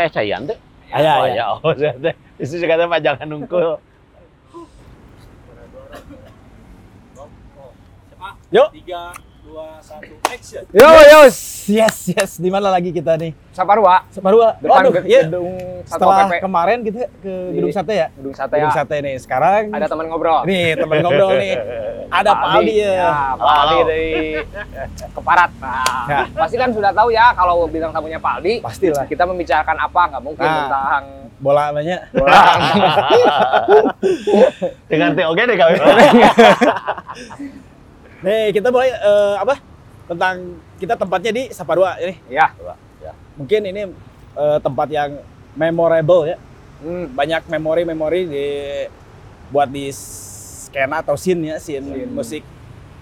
Itu ya cayan tuh. Aya, oh, aya. ya. Oh, sudah. Itu juga ada jangan nungkul. Yuk. Tiga. Yo yo. Yes yes. Di mana lagi kita nih? Saparua, Separua. depan Waduh, ge- iya. gedung Setelah PP. kemarin kita ke gedung Di- sate ya. Gedung Sate Gedung ya. sate nih. Sekarang Ada teman ngobrol. nih teman ngobrol nih. Ada Pak Aldi ya. Pak Aldi dari Keparat. Nah, Ya. pasti kan sudah tahu ya kalau bintang tamunya Pak Aldi. Pastilah. Kita membicarakan apa? Nggak mungkin Nah. tentang Bola banyak. bola. Dengan TOG deh kami. Nih kita mulai eh, apa? Tentang kita tempatnya di Saparua ini. ya. Mungkin ini eh, tempat yang memorable ya. Hmm. Banyak memori-memori di buat di skena atau scene ya, scene, Scene. musik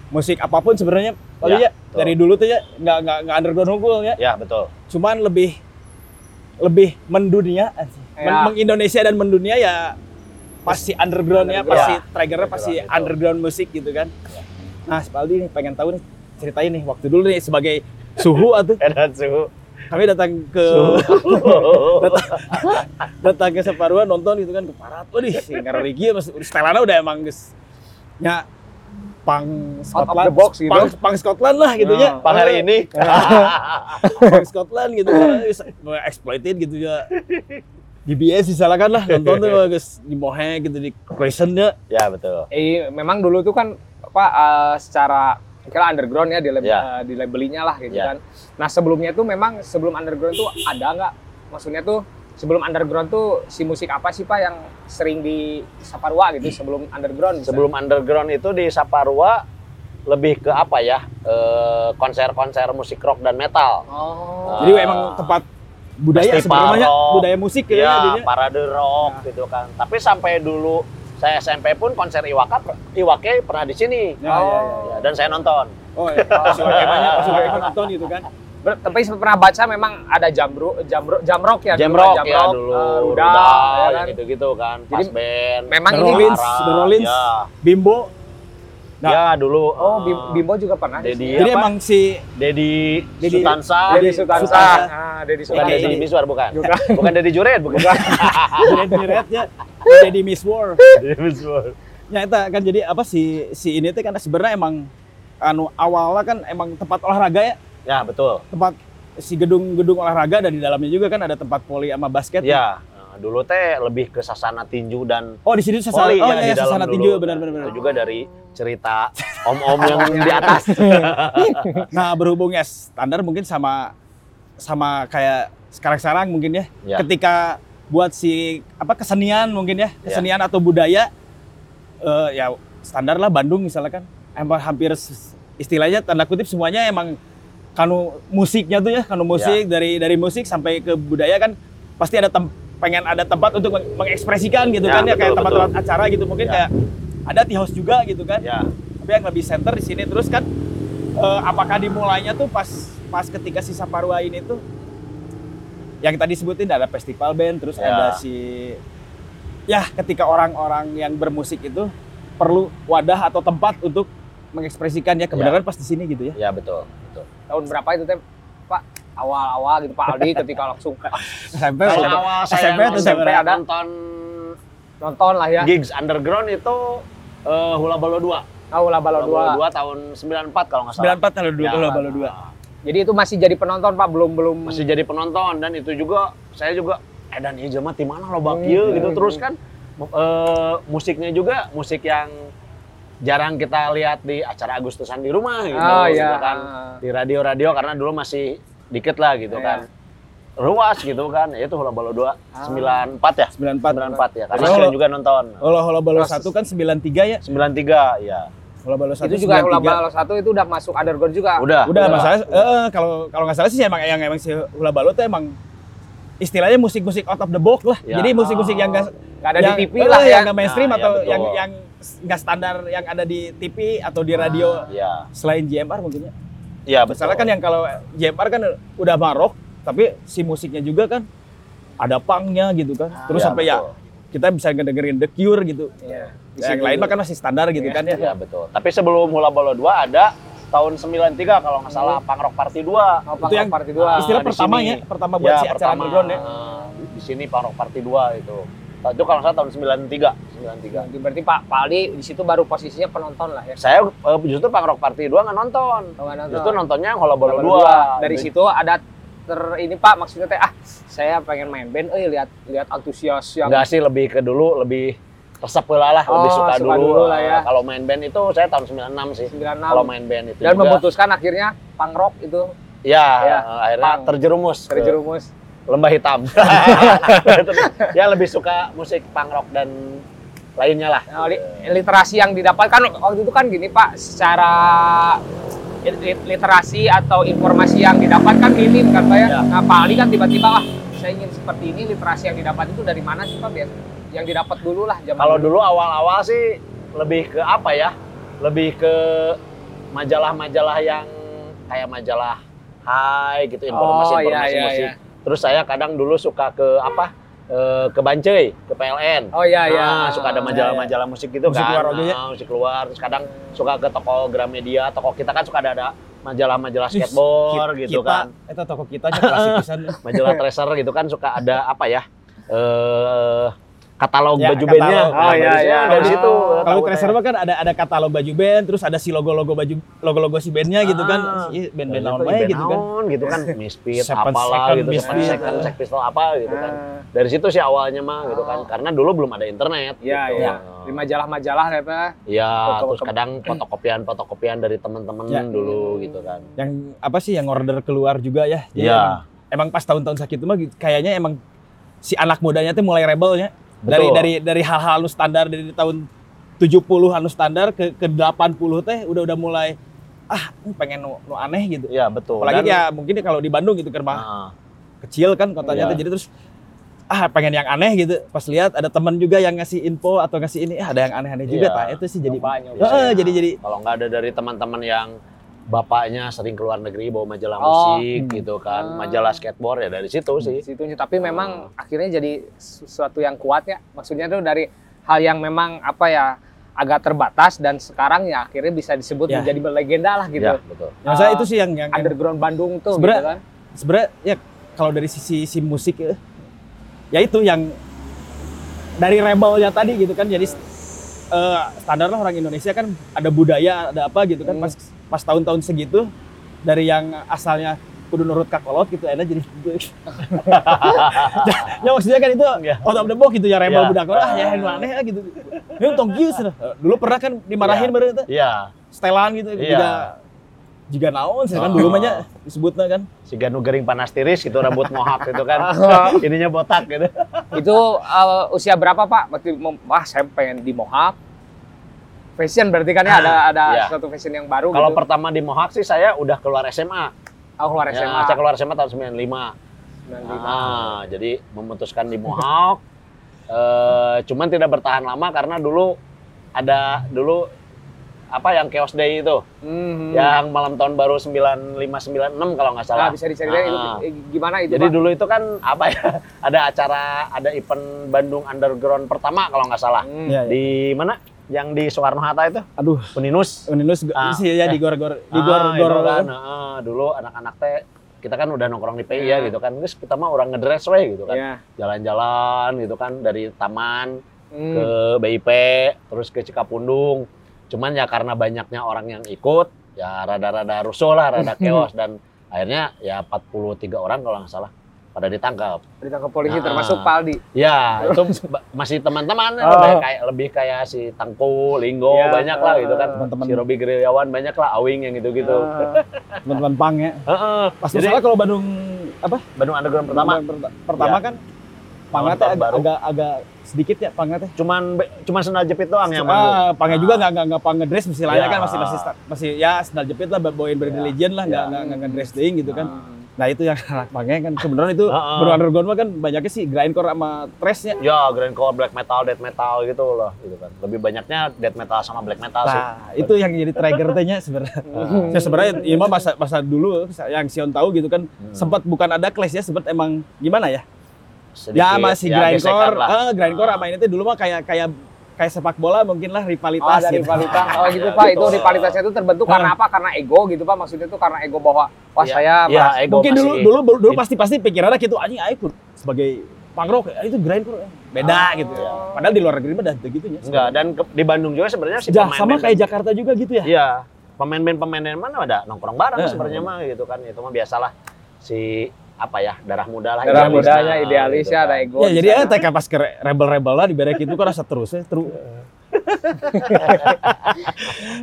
musik apa pun sebenarnya Ya, ya. betul. dari dulu tuh ya nggak nggak nggak underground unggul ya. ya, betul. Cuman lebih lebih mendunia, Ya. mengindonesia dan mendunia ya pasti undergroundnya, Underground. pasti triggernya pasti Underground, musik gitu kan. Nah, si Paldi nih pengen tahu nih ceritain nih waktu dulu nih sebagai suhu atau Edan suhu. kami datang ke datang, datang ke Separua nonton gitu kan ke Parat. Waduh, si Ngarigi mas Stelana udah emang geus nya pang Scotland, box gitu. pang, pang Scotland lah gitu ya. Pang hari ini. Pang Scotland gitu kan, exploited gitu ya. DBS disalahkan lah nonton tuh guys di Mohe gitu di Crescent ya. ya, betul. Eh, memang dulu tuh kan apa eh, secara kira underground ya di lab, Ya. eh, di labelinya lah gitu Ya. kan. Nah sebelumnya tuh memang sebelum underground tuh ada nggak? Maksudnya tuh sebelum underground tuh si musik apa sih pak yang sering di Saparua gitu sebelum underground? misalnya? Sebelum underground itu di Saparua lebih ke apa ya? Eh, konser-konser musik rock dan metal. Oh. Jadi emang tempat budaya sebenarnya budaya musik ya, Ya, parade rock Ya. gitu kan. Tapi sampai dulu saya SMP pun konser Iwaka Iwake pernah di sini. Ya, ya, ya, Ya, dan saya nonton. Oh ya, pas Iwake banyak, pas Iwake nonton gitu kan. Ber- tapi pernah baca memang ada jamro, jamro, jamrock ya, Jam dulu, rock ya dulu, eh, Rudal, rudal, ya kan? gitu-gitu kan. Pas Jadi, band. memang The ini Rollins, Ya, Bimbo. Nah, ya dulu. Oh, Bim- eh, Bimbo juga pernah. di Dedi. Jadi Apa? emang si Dedi Dedi- Sutansa. Dedi Sutansa. Ah, Dedi Bukan Sutansa. Dedi Miswar bukan. Bukan. Bukan Dedi Juret bukan. Red Red ya, jadi Miss War. Dedi Miswar. Ya itu kan jadi apa si si ini tuh kan sebenarnya emang anu awalnya kan emang tempat olahraga ya, Ya, betul. tempat si gedung-gedung olahraga dan di dalamnya juga kan ada tempat voli sama basket. Ya, eh, dulu teh lebih ke sasana tinju dan Oh di sini sasana, voli oh ya, iya di dalam sasana dulu. tinju benar-benar. Juga dari cerita om-om yang di atas. Nah berhubung ya standar mungkin sama sama kayak sekarang-sekarang mungkin ya. Ya. Ketika buat si apa kesenian mungkin ya kesenian atau budaya eh, ya standar lah Bandung misalnya kan emang hampir istilahnya tanda kutip semuanya emang kanu musiknya tuh ya kanu musik dari dari musik sampai ke budaya kan pasti ada tem- pengen ada tempat untuk meng- mengekspresikan gitu Ya, kan ya kayak tempat-tempat acara gitu mungkin Ya. kayak ada tea house juga gitu kan ya, tapi yang lebih center di sini terus kan eh, apakah dimulainya tuh pas pas ketika si Saparua ini tuh yang tadi sebutin ada festival band terus Ya. ada si ya ketika orang-orang yang bermusik itu perlu wadah atau tempat untuk mengekspresikan ya kebenaran pas di sini gitu ya ya betul, betul. Tahun berapa itu teh, Pak? Awal-awal gitu Pak Aldi ketika langsung SMP awal saya SMP SMP sebenarnya. ada. nonton nonton lah ya. gigs underground itu eh, Hula Balo 2. Tahu lah balon Hula dua. Balo 2 tahun 94 kalau nggak salah. 94 kalau dulu Ya, kalau balu dua Jadi itu masih jadi penonton Pak, belum belum Masih jadi penonton dan itu juga saya juga eh dan ieu mah di mana lo Hmm, kieu gitu hmm, terus kan eh, musiknya juga musik yang jarang kita lihat di acara Agustusan di rumah gitu, Oh gitu iya. kan di radio-radio karena dulu masih dikit lah gitu Iya. kan ruas gitu kan ya itu Hula Balo 2 94 ya 94 94 ya karena kalian juga nonton Holo Holo Balo 1 kan 93 ya 93 ya Holo Balo 1 itu juga Hula Balo satu itu udah masuk underground juga. udah Udah, masalah eh, kalau kalau nggak salah sih emang yang emang si Hula Balo tuh emang istilahnya musik-musik out of the box lah. Ya. Jadi musik-musik yang nggak Nggak ada yang, di TV eh, lah ya. yang nggak mainstream Nah, ya atau betul. yang yang nggak standar yang ada di TV atau di radio ya selain JMR mungkin ya. Iya, betul. Misalnya kan yang kalau JMR kan udah marok, tapi si musiknya juga kan ada pangnya gitu kan. Terus Iya, sampai ya betul. kita bisa ngedengerin The Cure gitu. Iya. Di yang lain mah kan masih standar gitu kan ya. Iya, betul. Tapi sebelum Hula Bolo 2 ada tahun 93 kalau nggak salah Punk Rock Party 2. Oh, Itu yang party Ah, 2. Istilah pertama ya, pertama buat si acara underground ya. Ah, Di sini Punk Rock Party 2 itu. Itu kalau nggak salah tahun 93, 93. Berarti Pak Pak Aldi di situ baru posisinya penonton lah ya. Saya eh, justru Punk Rock Party 2 nggak nonton. Oh, nonton. Justru nontonnya yang Bolo 2. Dari situ ada ter ini Pak maksudnya teh ah saya pengen main band eh lihat lihat antusias yang Enggak sih lebih ke dulu lebih resep lah, lebih Oh, suka, suka dulu. dulu lah ya. Eh, Kalau main band itu saya tahun 96 sih. 96 Kalau main band itu dan juga. memutuskan akhirnya punk rock itu Ya, Ya, akhirnya punk. terjerumus terjerumus. lembah hitam. ya lebih suka musik punk rock dan lainnya lah. Nah, li- literasi yang didapatkan waktu itu kan gini Pak, secara literasi atau informasi yang didapatkan minim kan Pak ya. Ya. Nah Pak Ali kan tiba-tiba ah saya ingin seperti ini literasi yang didapat itu dari mana sih Pak biasa? Yang didapat dulu lah zaman Kalau dulu. awal-awal sih lebih ke apa ya? Lebih ke majalah-majalah yang kayak majalah Hai gitu informasi Oh, iya, iya, musik. iya. Terus saya kadang dulu suka ke apa? Eh, ke Bancai, ke PLN. Oh iya iya. Nah, suka ada majalah-majalah musik gitu Musik kan. luar oke ya? Nah, musik luar. Terus kadang suka ke toko Gramedia, toko kita kan suka ada ada majalah-majalah skateboard Ki- gitu kita, kan. Itu toko kita aja klasik pisan. Majalah Treasure gitu kan suka ada apa ya? Eh katalog Ya, baju bandnya. katalog. Nah, Oh, iya, iya. Dari situ. Kalau mah kan ada ada katalog baju band, terus ada si logo-logo baju logo-logo si bandnya gitu kan. Ah. Ih, band-band naon wae band gitu kan. gitu kan. Misfit, Seven apalah gitu. Seven Misfit. Second, Sex Pistol apa gitu kan. Ah, Dari situ sih awalnya mah gitu kan. Karena dulu belum ada internet. Iya gitu. iya. Di majalah-majalah ternyata. Iya, Foto- terus kadang fotokopian-fotokopian dari teman-teman Ya. dulu gitu kan. Yang apa sih yang order keluar juga ya. Iya. Emang, emang pas tahun-tahun sakit itu mah gitu, kayaknya emang si anak mudanya tuh mulai rebelnya. Dari Betul. dari dari hal-hal anu standar dari tahun 70 anu standar ke ke 80 teh udah udah mulai ah pengen nu, nu aneh gitu. Iya, betul. Apalagi Dan- ya mungkin ya kalau di Bandung gitu kan mah Ah, kecil kan kotanya Iya. tuh jadi terus ah pengen yang aneh gitu pas lihat ada teman juga yang ngasih info atau ngasih ini ah, ada yang aneh-aneh juga Iya. tak itu sih jadi nyoba. Heeh, jadi jadi kalau nggak ada dari teman-teman yang bapaknya sering keluar negeri bawa majalah Oh. musik gitu kan, Ah. majalah skateboard ya dari situ sih. Situ tapi memang akhirnya jadi sesuatu yang kuat ya. Maksudnya tuh dari hal yang memang apa ya agak terbatas dan sekarang ya akhirnya bisa disebut Ya. menjadi legenda lah gitu. Iya, betul. yang saya Ah, itu sih yang yang, yang Underground Bandung tuh Sebenarnya- gitu kan. sebenarnya ya kalau dari sisi si musik ya, ya itu yang dari rebelnya tadi gitu kan jadi eh, standar lah orang Indonesia kan ada budaya ada apa gitu kan Hmm. pas pas tahun-tahun segitu dari yang asalnya kudu nurut kakolot gitu enak jadi gitu. ya maksudnya kan itu Iya. out of the box gitu ya rebel Iya. budak ah ya yang aneh ah, gitu ini untung cenah. dulu pernah kan dimarahin Iya. bareng itu Iya, setelan gitu Iya. juga juga naon sih kan Oh. dulu mah nya disebutnya kan si Ganu Gering panas tiris gitu rambut mohak gitu kan. Ininya botak gitu. Itu uh, usia berapa Pak? Berarti mem- wah saya pengen di Mohawk. Fashion berarti kan ya ada ada Iya. suatu fashion yang baru Kalau gitu. pertama di Mohawk sih saya udah keluar SMA. oh, keluar Ya, SMA. saya keluar SMA tahun 95. 95. Ah, jadi memutuskan di Mohawk. Eh, cuman tidak bertahan lama karena dulu ada dulu apa yang Chaos Day itu, Mhm. yang malam tahun baru 9596 kalau nggak Nah, salah. bisa diceritain itu Ah. eh, gimana itu Jadi Pak? dulu itu kan apa ya? Ada acara, ada event Bandung Underground pertama kalau nggak salah. Hmm. ya, ya. Di mana? Yang di Soekarno Hatta itu? aduh Peninus. Uninus Ah, sih ya di gor-gor di Ah, gor-gor itu kan. ah, dulu anak-anak teh kita kan udah nongkrong di PI ya Iya. gitu kan. Terus kita mah orang ngedress we gitu kan. Iya. Jalan-jalan gitu kan dari taman Hmm. ke BIP terus ke Cikapundung. Cuman ya karena banyaknya orang yang ikut ya rada-rada rusuh lah, rada chaos dan akhirnya ya 43 orang kalau nggak salah pada ditangkap. ditangkap polisi Ah. termasuk Pak Aldi. Ya, itu masih teman-teman Oh. lebih kayak lebih kayak si Tangku, Linggo Ya, banyak lah gitu kan. teman-teman. Si Robi Gerilyawan banyak lah, Awing yang gitu-gitu. Ah. teman-teman pang ya Heeh. pas Jadi masalah kalau Bandung apa Bandung Underground pertama Bandung pertama Ya. kan pangnya teh agak, agak agak sedikit ya pangnya teh cuman cuman sendal jepit doang yang manggung. ah, pangnya juga nggak nggak nggak pang ngedress misalnya Ya. kan masih masih masih ya sendal jepit lah bawain Bad Ya. Religion lah nggak Ya. nggak nggak ngedress deing gitu kan Ah. Nah itu yang anak pangnya kan sebenarnya itu baru underground mah kan banyaknya sih grindcore sama thrashnya. Ya, grindcore, black metal, death metal gitu loh, gitu kan. Lebih banyaknya death metal sama black metal sih. Nah itu yang jadi trigger nya sebenarnya. Ya sebenarnya ini mah masa masa dulu yang Sion tahu gitu kan Hmm. sempat bukan ada clash ya sempat emang gimana ya? Sedikit, ya masih gesekan grindcore, eh, grindcore Ah. sama ini tuh dulu mah kayak kayak kayak sepak bola mungkin lah Oh, rivalitas ada gitu. rivalitas. Oh gitu Ya, Pak, gitu. itu rivalitasnya itu terbentuk karena apa? Karena ego gitu Pak. Maksudnya itu karena ego bahwa wah Ya, saya ya, merasa- ego mungkin dulu masih- dulu dulu pasti pasti pikirannya gitu anjing ayo ikut sebagai punk rock ya, itu grindcore beda Ah. gitu ya. Padahal di luar negeri mah udah gitunya. Enggak, dan ke- di Bandung juga sebenarnya si Ja, pemain sama kayak Jakarta juga gitu ya. Iya, pemain band pemain mana ada nongkrong bareng Eh, sebenarnya mah gitu kan. Itu mah biasalah si apa ya darah muda lah darah idealis mudanya lah, idealis gitu ya kan. ada ego. Ya di jadi ya. TK pas ke rebel-rebel lah diberek itu kan rasa terus ya terus.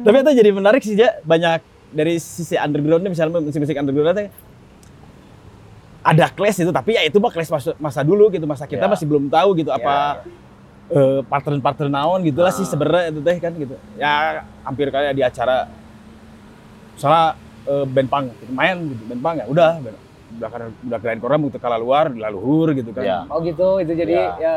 Tapi itu jadi menarik sih ya banyak dari sisi undergroundnya misalnya musik-musik undergroundnya ada clash itu tapi ya itu mah clash masa, masa dulu gitu masa kita Ya. masih belum tahu gitu apa eh, partner-partner naon gitu lah sih Ah. sebenarnya itu teh kan gitu ya hampir kayak di acara misalnya eh, band punk gitu, main gitu band punk ya udah band- udah keren koran muter kalah luar laluhur gitu kan Ya. Oh gitu, itu jadi Ya. ya,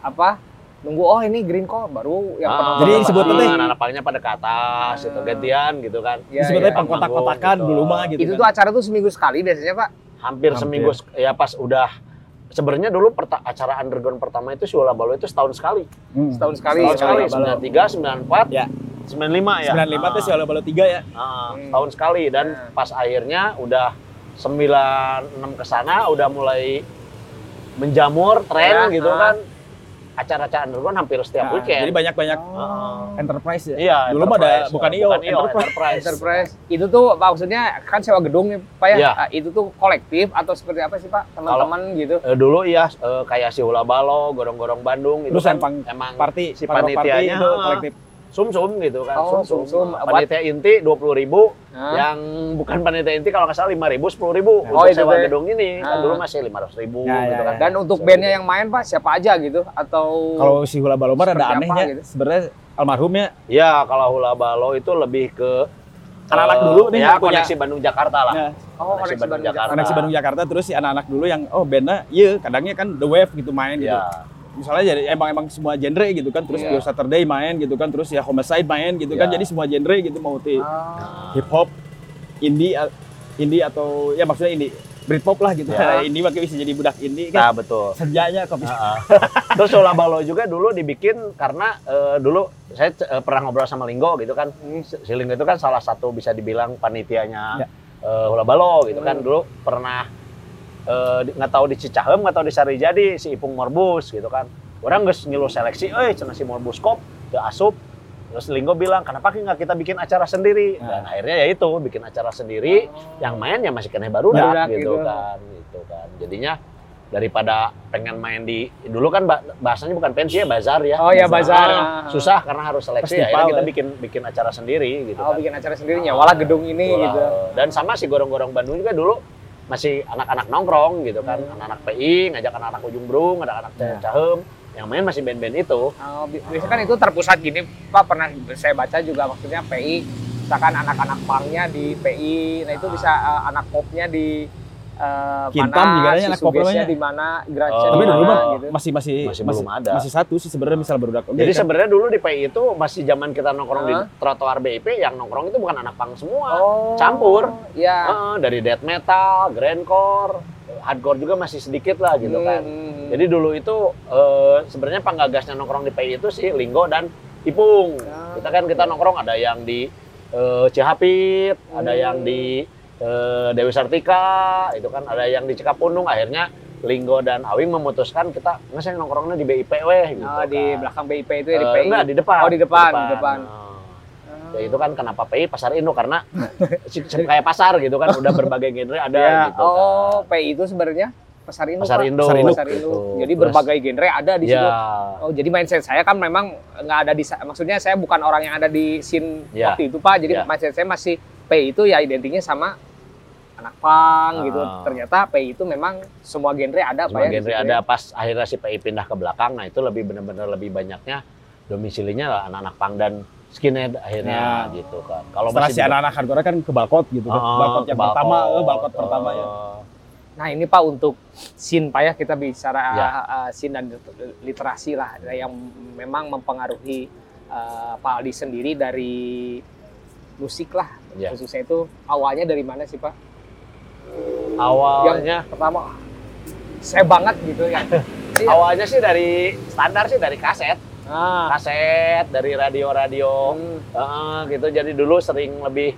apa? Nunggu oh ini green call baru yang Ah, Jadi yang apa- disebut ah, teh- anak palingnya pada ke atas itu Ah. gantian gitu kan. Ya, sebenarnya ya. pengkotak-kotakan Gitu. dulu mah gitu Itu kan. tuh acara tuh seminggu sekali biasanya Pak. Hampir, Hampir. seminggu ya pas udah sebenarnya dulu perta- acara underground pertama itu si Ula Balo itu setahun sekali. Hmm. Setahun sekali. Setahun sekali. 93, 94, Ya. 95 ya. 95 tuh Ah. si Ola Balo 3 ya. Ah, Hmm. tahun sekali dan Nah. pas akhirnya udah 96 ke sana udah mulai menjamur tren Ya, gitu ah. kan. Acara-acara underground hampir setiap Nah, weekend. Jadi banyak-banyak Ah. enterprise ya. Iya, Dulu mah ada bukan Ah, IO, bukan IO, enterprise. enterprise. Enterprise. Itu tuh maksudnya kan sewa gedung nih Pak ya. Ah, itu tuh kolektif atau seperti apa sih Pak? Teman-teman gitu. Eh, dulu iya eh, kayak si Hula Balo, gorong-gorong Bandung itu Terus kan emang Party, si party panitianya itu kolektif. Sum-sum gitu kan. Oh, sum-sum. Ah, Panitia inti 20.000 ribu, Hah? yang bukan panitia inti kalau nggak salah 5.000 10.000 Oh, untuk itu sewa gedung ini. Kan Ah. dulu masih 500.000 ribu Ya, gitu ya, kan. ya. Dan untuk bandnya yang main Pak siapa aja gitu atau Kalau si Hula Balo ada anehnya. gitu? Sebenarnya almarhumnya Ya, kalau Hula Balo itu lebih ke Anak-anak eh, dulu nih ya yang punya- koneksi Bandung Jakarta lah. ya, Oh, Koneksi koneksi Bandung Bandung Jakarta. koneksi Bandung Jakarta terus si anak-anak dulu yang oh bandnya iya kadangnya kan The Wave gitu main gitu. Ya. Misalnya jadi emang emang semua genre gitu kan terus Iya. Pure Saturday main gitu kan terus ya Homicide main gitu kan Iya. jadi semua genre gitu mau ti Ah. hip hop, indie indie atau ya maksudnya indie Britpop lah gitu. Ya. indie makanya bisa jadi budak indie Nah, kan. betul. Senjanya kok bisa. Heeh. Terus Hula Balo juga dulu dibikin karena eh, dulu saya eh, pernah ngobrol sama Linggo gitu kan. Si si Linggo itu kan salah satu bisa dibilang panitianya Ya. eh, Hula Balo gitu kan. Hmm. Dulu pernah eh, nggak tahu di Cicahem nggak tahu di Sarijadi si Ipung Morbus gitu kan. Orang geus ngilu seleksi, eh cenah si Morbus kop teu asup. Terus Linggo bilang, kenapa nggak kita bikin acara sendiri? Nah. Dan akhirnya ya itu, bikin acara sendiri. Yang main ya masih kena baru Barudak gitu, gitu. kan, gitu kan. Jadinya daripada pengen main di dulu kan ba- bahasanya bukan pensi ya bazar ya Oh ya bazar. Ah, Ah. susah karena harus seleksi akhirnya kita ya. bikin bikin acara sendiri gitu Oh kan. bikin acara sendirinya, walah gedung ini Bola. gitu. dan sama si gorong-gorong Bandung juga dulu masih anak-anak nongkrong gitu kan Hmm. anak-anak PI ngajak anak-anak ujung brung anak-anak Ya. cahem yang main masih band-band itu Oh, bi- biasanya kan itu terpusat gini, Pak pernah saya baca juga maksudnya PI, misalkan anak-anak punknya di PI, nah itu bisa eh, anak popnya di eh, Kintam mana, juga ada si anak pop Sugesnya namanya. di mana, Grunge-nya Oh. di Tapi dulu mah gitu. masih masih Masih belum ada. Masih satu sih sebenarnya misal baru jadi sebenarnya dulu di PI itu masih zaman kita nongkrong di Hah? trotoar BIP yang nongkrong itu bukan anak punk semua Oh, campur. Iya. Heeh, dari death metal grindcore hardcore juga masih sedikit lah gitu kan Hmm. Jadi dulu itu eh, sebenarnya penggagasnya nongkrong di PI itu sih Linggo dan Ipung. Ya. Kita kan kita nongkrong ada yang di eh, Cihapit, ada Hmm. yang di eh, Dewi Sartika, itu kan ada yang di Cikapundung. Akhirnya Linggo dan Awing memutuskan kita nggak nongkrongnya di BIP weh gitu. Oh, di kan. belakang BIP itu ya di Eh, PI. enggak, di depan. Oh, di depan, di depan. Nah, ya itu kan kenapa PI Pasar Indo karena kayak pasar gitu kan udah berbagai genre ada Ya, gitu kan. Oh, PI itu sebenarnya Pasar Induk. Pasar. Indo. Pasar Induk. Pasar Induk. gitu. Jadi Terus- berbagai genre ada di situ. Ya. Oh, jadi mindset saya kan memang nggak ada di maksudnya saya bukan orang yang ada di scene Ya. waktu itu, Pak. Jadi Ya. mindset saya masih P itu ya identiknya sama anak punk gitu. Ah. Ternyata P itu memang semua genre ada, Pak Semua ya. di genre situ ada ya. pas akhirnya si PI pindah ke belakang nah itu lebih benar-benar lebih banyaknya domisilinya lah anak-anak pang dan skinhead akhirnya Ya. gitu kan. Kalau masih si anak-anak hardcore kan ke balkot gitu kan. Ah, balkot yang balkot, pertama, eh, balkot pertama ya. eh, Nah ini Pak untuk scene Pak ya kita bicara Ya. uh, scene dan literasi lah yang memang mempengaruhi uh, Pak Aldi sendiri dari musik lah Ya. khususnya itu awalnya dari mana sih Pak? Awalnya Pertama saya banget gitu ya. Iya. awalnya sih dari standar sih dari kaset, Ah. kaset dari radio-radio Hmm. Heeh, gitu. Jadi dulu sering lebih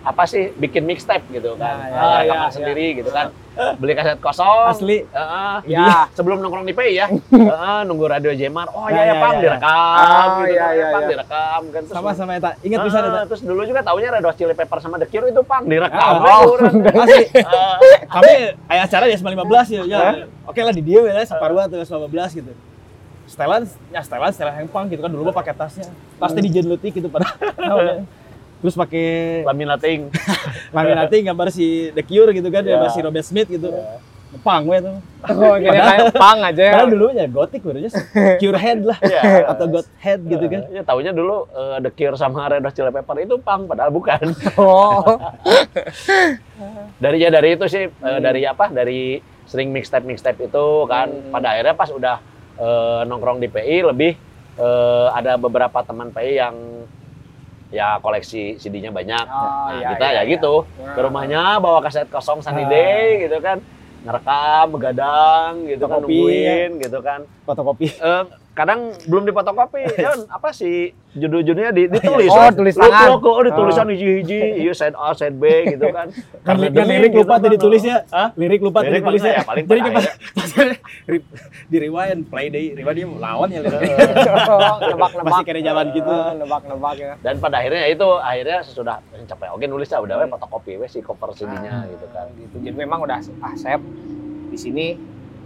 apa sih bikin mixtape gitu kan. Ah, ya, Eh, ya, rekaman ya. sendiri gitu kan. Beli kaset kosong. Asli. Heeh. Ya. Sebelum nongkrong di PI ya. Heeh, nunggu radio Jemar. Oh Ya, iya ya, ya, Pang ya. direkam Ah, gitu. kan, iya, Pang iya. direkam kan terus Sama sama eta. Ingat bisa eta. terus dulu juga taunya Red Hot Chili Pepper sama The Cure itu Pang direkam. Oh. orang. Asli. Eh, Kami aya acara di SMA 15 ya. ya. Oke lah di dia ya Saparua tuh SMA 15 gitu. Setelan, ya setelan, setelan hempang gitu kan dulu mah pakai tasnya. Tasnya di Letik gitu pada. Terus pakai laminating. laminating gambar si The Cure gitu kan, Ya. gambar si Robert Smith gitu. Pang we tuh. Oh, kayaknya kayak pang aja ya. Padahal dulu ya gotik udah Cure Head lah Iya. atau God Head gitu kan. Ya taunya dulu eh, The Cure sama Red Hot Chili Pepper itu Pang padahal bukan. Oh. dari ya dari itu sih eh, Hmm. dari apa dari sering mixtape mixtape itu kan Hmm. pada akhirnya pas udah eh, nongkrong di PI lebih eh, ada beberapa teman PI yang ya koleksi CD-nya banyak Oh, nah iya, kita iya, ya iya. gitu ke rumahnya bawa kaset kosong Sunny. Day gitu kan ngerekam begadang gitu kan Fotokopi, nungguin gitu kan Fotokopi. Eh, kadang belum dipotokopi Jon apa sih judul-judulnya di- ditulis Oh, kan. tulis tangan. lu- oh ditulisan hiji-hiji iya side A side B gitu kan Kan, Karena kan lirik gitu lupa kan. tuh ditulisnya. Hah? Lirik lupa ditulisnya. mana ya? Paling Jadi pas, di rewind, play day, rewind dia lawan ya lirik. nebak-nebak. Masih kayak zaman gitu. Ah, nebak-nebak ya. dan pada akhirnya ya itu akhirnya sesudah capek oke nulis udah we fotokopi we si cover CD-nya gitu kan gitu. Jadi memang udah ah saya di sini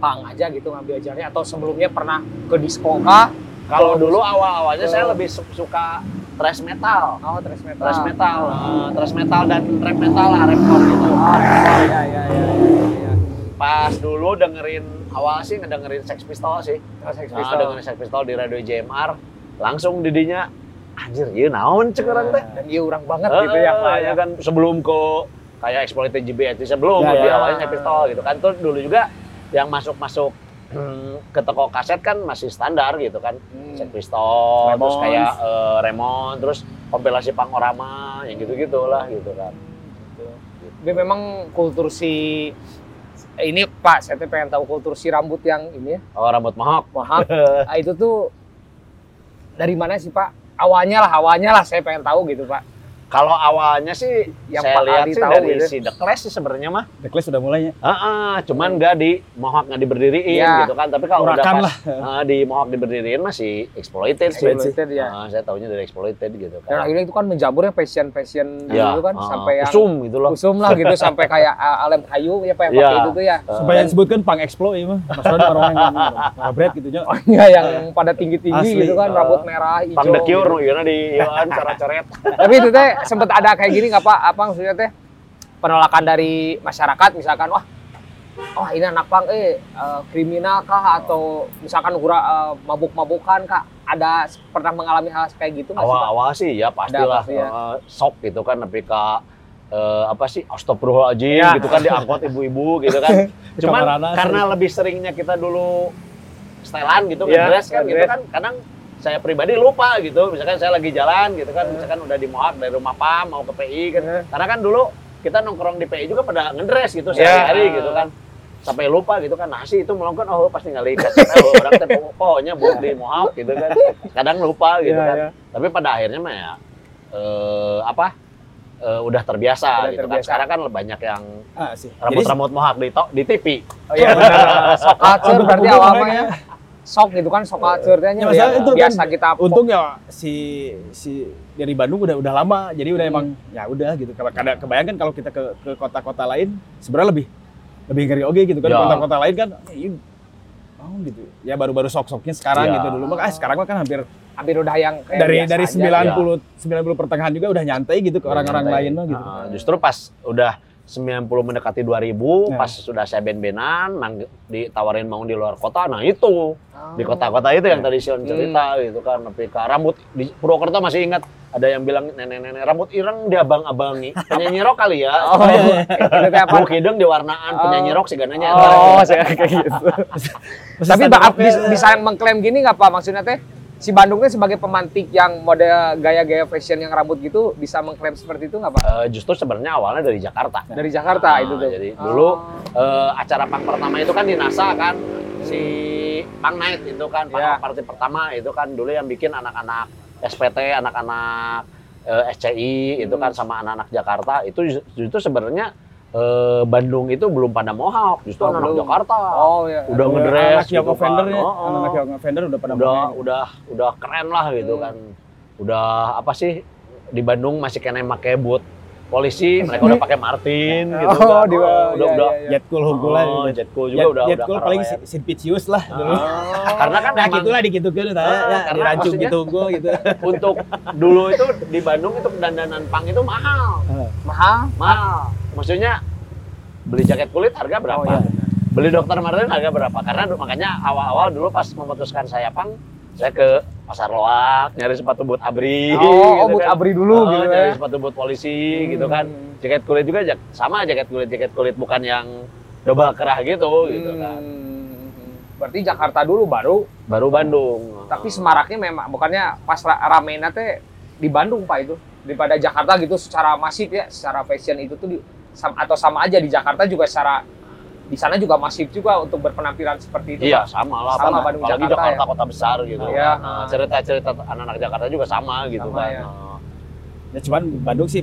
pang aja gitu ngambil ajarnya atau sebelumnya pernah ke disco kah? kalau dulu awal-awalnya saya lebih su- suka thrash metal Oh, thrash metal. thrash metal eh, thrash metal dan rap metal lah rapcore gitu Oh, iya iya iya iya. pas dulu dengerin awal sih ngedengerin Sex Pistol sih Oh, Sex Nah, Pistol. dengerin Sex Pistol di radio JMR langsung didinya anjir iya naon cek orang teh Dan iya orang banget gitu ya, Pak. Eh, ya kan sebelum ke kayak exploited GBH sebelum Ya, di ya. awalnya Sex Pistol gitu kan tuh dulu juga yang masuk-masuk hmm, ke toko kaset kan masih standar gitu kan Hmm. Sex Pistol terus Ramones. kayak eh, Raymond terus kompilasi Pangorama yang gitu-gitu lah gitu kan Tapi memang kultur si ini Pak, saya tuh pengen tahu kultur si rambut yang ini ya, oh rambut mohawk mahal. Ah, itu tuh dari mana sih Pak? Awalnya lah, awalnya lah saya pengen tahu gitu Pak. Kalau awalnya sih Yang saya Pak lihat sih tahu dari gitu. si The Clash sih sebenarnya mah The Clash udah mulainya. Heeh, cuman nggak di mohawk nggak diberdiriin Iya. gitu kan. Tapi kalau udah Urakan pas lah. eh, di mohawk diberdiriin masih exploited sih. Exploited, ya. Heeh, saya tahunya dari exploited gitu Dan kan. akhirnya itu kan menjamurnya passion-passion Ya, gitu kan heeh, sampai yang usum gitu loh. usum lah gitu sampai kayak uh, Alem Kayu ya Pak yang Iya. pakai itu tuh ya. Supaya disebutkan pang explo ya mah. Maksudnya orang yang ngabret gitu nya. Oh iya yang pada tinggi-tinggi gitu kan rambut merah hijau. Pang the cure, gitu. iya di ieuan cara coret. Tapi itu teh sempat ada kayak gini nggak Pak? Apa maksudnya teh penolakan dari masyarakat misalkan wah wah ini anak pang eh eh, kriminal kah atau misalkan hura eh, mabuk-mabukan kah? Ada pernah mengalami hal kayak gitu? Awal-awal sih ya pastilah pasti ya. eh, shock gitu kan tapi ke eh, apa sih astagfirullahaladzim Iya. gitu kan diangkut ibu-ibu gitu kan. Cuman karena lebih seringnya kita dulu setelan gitu ngedress kan gitu kan kadang saya pribadi lupa gitu misalkan saya lagi jalan gitu kan misalkan udah di Mohawk dari rumah PAM mau ke PI kan Iya. karena kan dulu kita nongkrong di PI juga pada ngedress gitu Iya. sehari-hari gitu kan sampai lupa gitu kan nasi itu melongkan oh pasti ngali kaset oh, orang teh pokoknya buat di Mohawk gitu kan kadang lupa gitu Iya, kan iya. tapi pada akhirnya mah ya eh, apa eh, udah terbiasa Udah gitu terbiasa. kan sekarang kan banyak yang Ah rambut-rambut Mohawk di to- di TV Oh iya benar. Sok berarti publik awal mereka. ya. Sok gitu kan sok teh Ya, masalah itu kan biasa kita untung ya si si dari Bandung udah udah lama jadi udah Hmm. emang ya udah gitu kadang kebayangkan kalau kita ke ke kota-kota lain sebenarnya lebih lebih ngeri oke gitu kan Ya. kota-kota lain kan eh, iya, oh gitu ya baru-baru sok-soknya sekarang Ya. gitu dulu maka ah, sekarang mah kan hampir hampir udah yang kayak dari biasa dari aja. 90 90 pertengahan juga udah nyantai gitu ke orang-orang lain mah gitu Nah, justru pas udah 90 mendekati 2000, Ya. pas sudah saya ben-benan, ditawarin mau di luar kota, nah itu Oh. di kota-kota itu yang tadi Sion cerita gitu kan, tapi rambut di Purwokerto masih ingat ada yang bilang nenek-nenek rambut ireng diabang-abangi. Penyanyi rock kali ya. Oh, itu teh apa? Bulu kideng diwarnaan penyanyi rock sih gananya. Oh, saya kayak gitu. Tapi Pak bisa, bisa mengklaim gini nggak Pak? Maksudnya teh si Bandung teh sebagai pemantik yang model gaya-gaya fashion yang rambut gitu bisa mengklaim seperti itu nggak Pak? Eh, justru sebenarnya awalnya dari Jakarta. Dari Jakarta Nah, itu tuh. Jadi dulu eh, acara pang pertama itu kan di NASA kan si Pang Night itu kan pang Ya. party pertama itu kan dulu yang bikin anak-anak SPT, anak-anak eh, SCI itu kan sama anak-anak Jakarta itu ju- justru sebenarnya eh, Bandung itu belum pada mohawk, justru Oh, anak-anak belum. Jakarta. Oh ya. Udah ngedress anak yang gitu kan. ya, Oh, oh. anak yang offender udah pada udah pakai. udah udah keren lah gitu Hmm. kan udah apa sih di Bandung masih kena pakai boot polisi mereka udah pakai Martin gitu Oh, kan di- Oh, udah iya, udah iya, iya. Jet cool hunkul lah. oh, jet cool juga Jet, udah jet udah cool keren paling ya. Simpicius lah dulu. Ah, karena kan Nah gitulah digitukeun Ah, tah ya, karena maksudnya- gitu unggul gitu. untuk dulu itu di Bandung itu dandanan pang itu mahal Mahal. mahal maksudnya beli jaket kulit harga berapa Oh, iya. beli dokter Martin harga berapa karena makanya awal-awal dulu pas memutuskan saya pang saya ke pasar loak nyari sepatu boot abri Oh, oh, boot kan. abri dulu Oh, gitu nyari ya. sepatu boot polisi Hmm. gitu kan jaket kulit juga sama jaket kulit jaket kulit bukan yang double kerah gitu gitu kan Hmm. Berarti Jakarta dulu baru, baru Bandung tapi semaraknya memang bukannya pas ra- ramenya teh di Bandung Pak itu daripada Jakarta gitu secara masif ya, secara fashion itu tuh di, atau sama aja di Jakarta juga secara di sana juga masif juga untuk berpenampilan seperti itu. Iya sama lah, Sama Pak. Bandung, Jakarta Jakarta ya. kota besar gitu. Iya. Nah, cerita-cerita anak-anak Jakarta juga sama gitu Sama, kan. ya. Nah, Ya cuman Bandung sih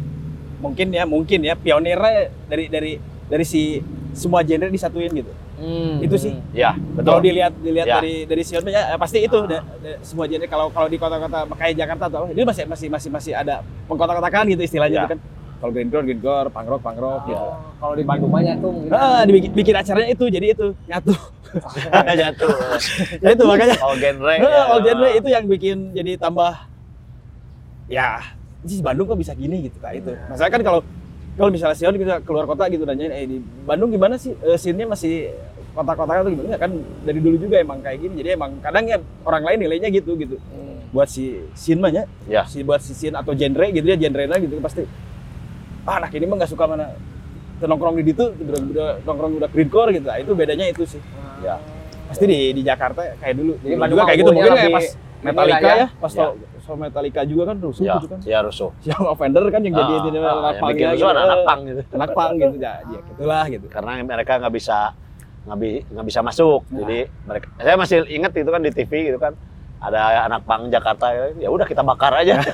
mungkin ya mungkin ya pionirnya dari dari dari si semua genre disatuin gitu. Hmm. Itu sih. Ya, Kalau betul. dilihat dilihat Ya. dari dari Sion ya pasti itu da- da- semua genre kalau kalau di kota-kota kayak Jakarta atau apa, ini masih masih masih masih ada pengkotak-kotakan gitu istilahnya Ya. itu kan. Kalau punk rock punk rock gitu. Oh, kalau di Bandung banyak tuh mungkin. Ah, dibikin bikin acaranya itu jadi itu nyatu. Jatuh. ya itu makanya All genre. Nah, ya. all genre itu yang bikin jadi tambah ya ini si Bandung kok bisa gini gitu nah itu masalah kan kalau kalau misalnya Sion kita keluar kota gitu nanyain eh di Bandung gimana sih Eh, scene-nya masih kota-kota atau gimana kan dari dulu juga emang kayak gini jadi emang kadang ya orang lain nilainya gitu gitu Hmm. buat si scene mah ya Ya. si buat si scene atau genre gitu ya genre gitu pasti ah anak ini mah nggak suka mana nongkrong di situ udah, udah nongkrong udah grindcore gitu nah, itu bedanya itu sih Ya. pasti di di Jakarta kayak dulu Jadi Dulu juga kayak gitu mungkin kayak pas Metallica ya, ya. pas Ya. so, Metallica juga kan rusuh Ya, gitu kan ya rusuh. yang offender kan yang jadi ini ah, anak pang ya, gitu. anak-anak pang gitu. anak pang gitu ya, ya gitulah gitu Karena mereka nggak bisa nggak bi- nggak bisa masuk. Nah. Jadi mereka saya masih ingat itu kan di TV gitu kan ada anak pang Jakarta ya udah kita bakar aja.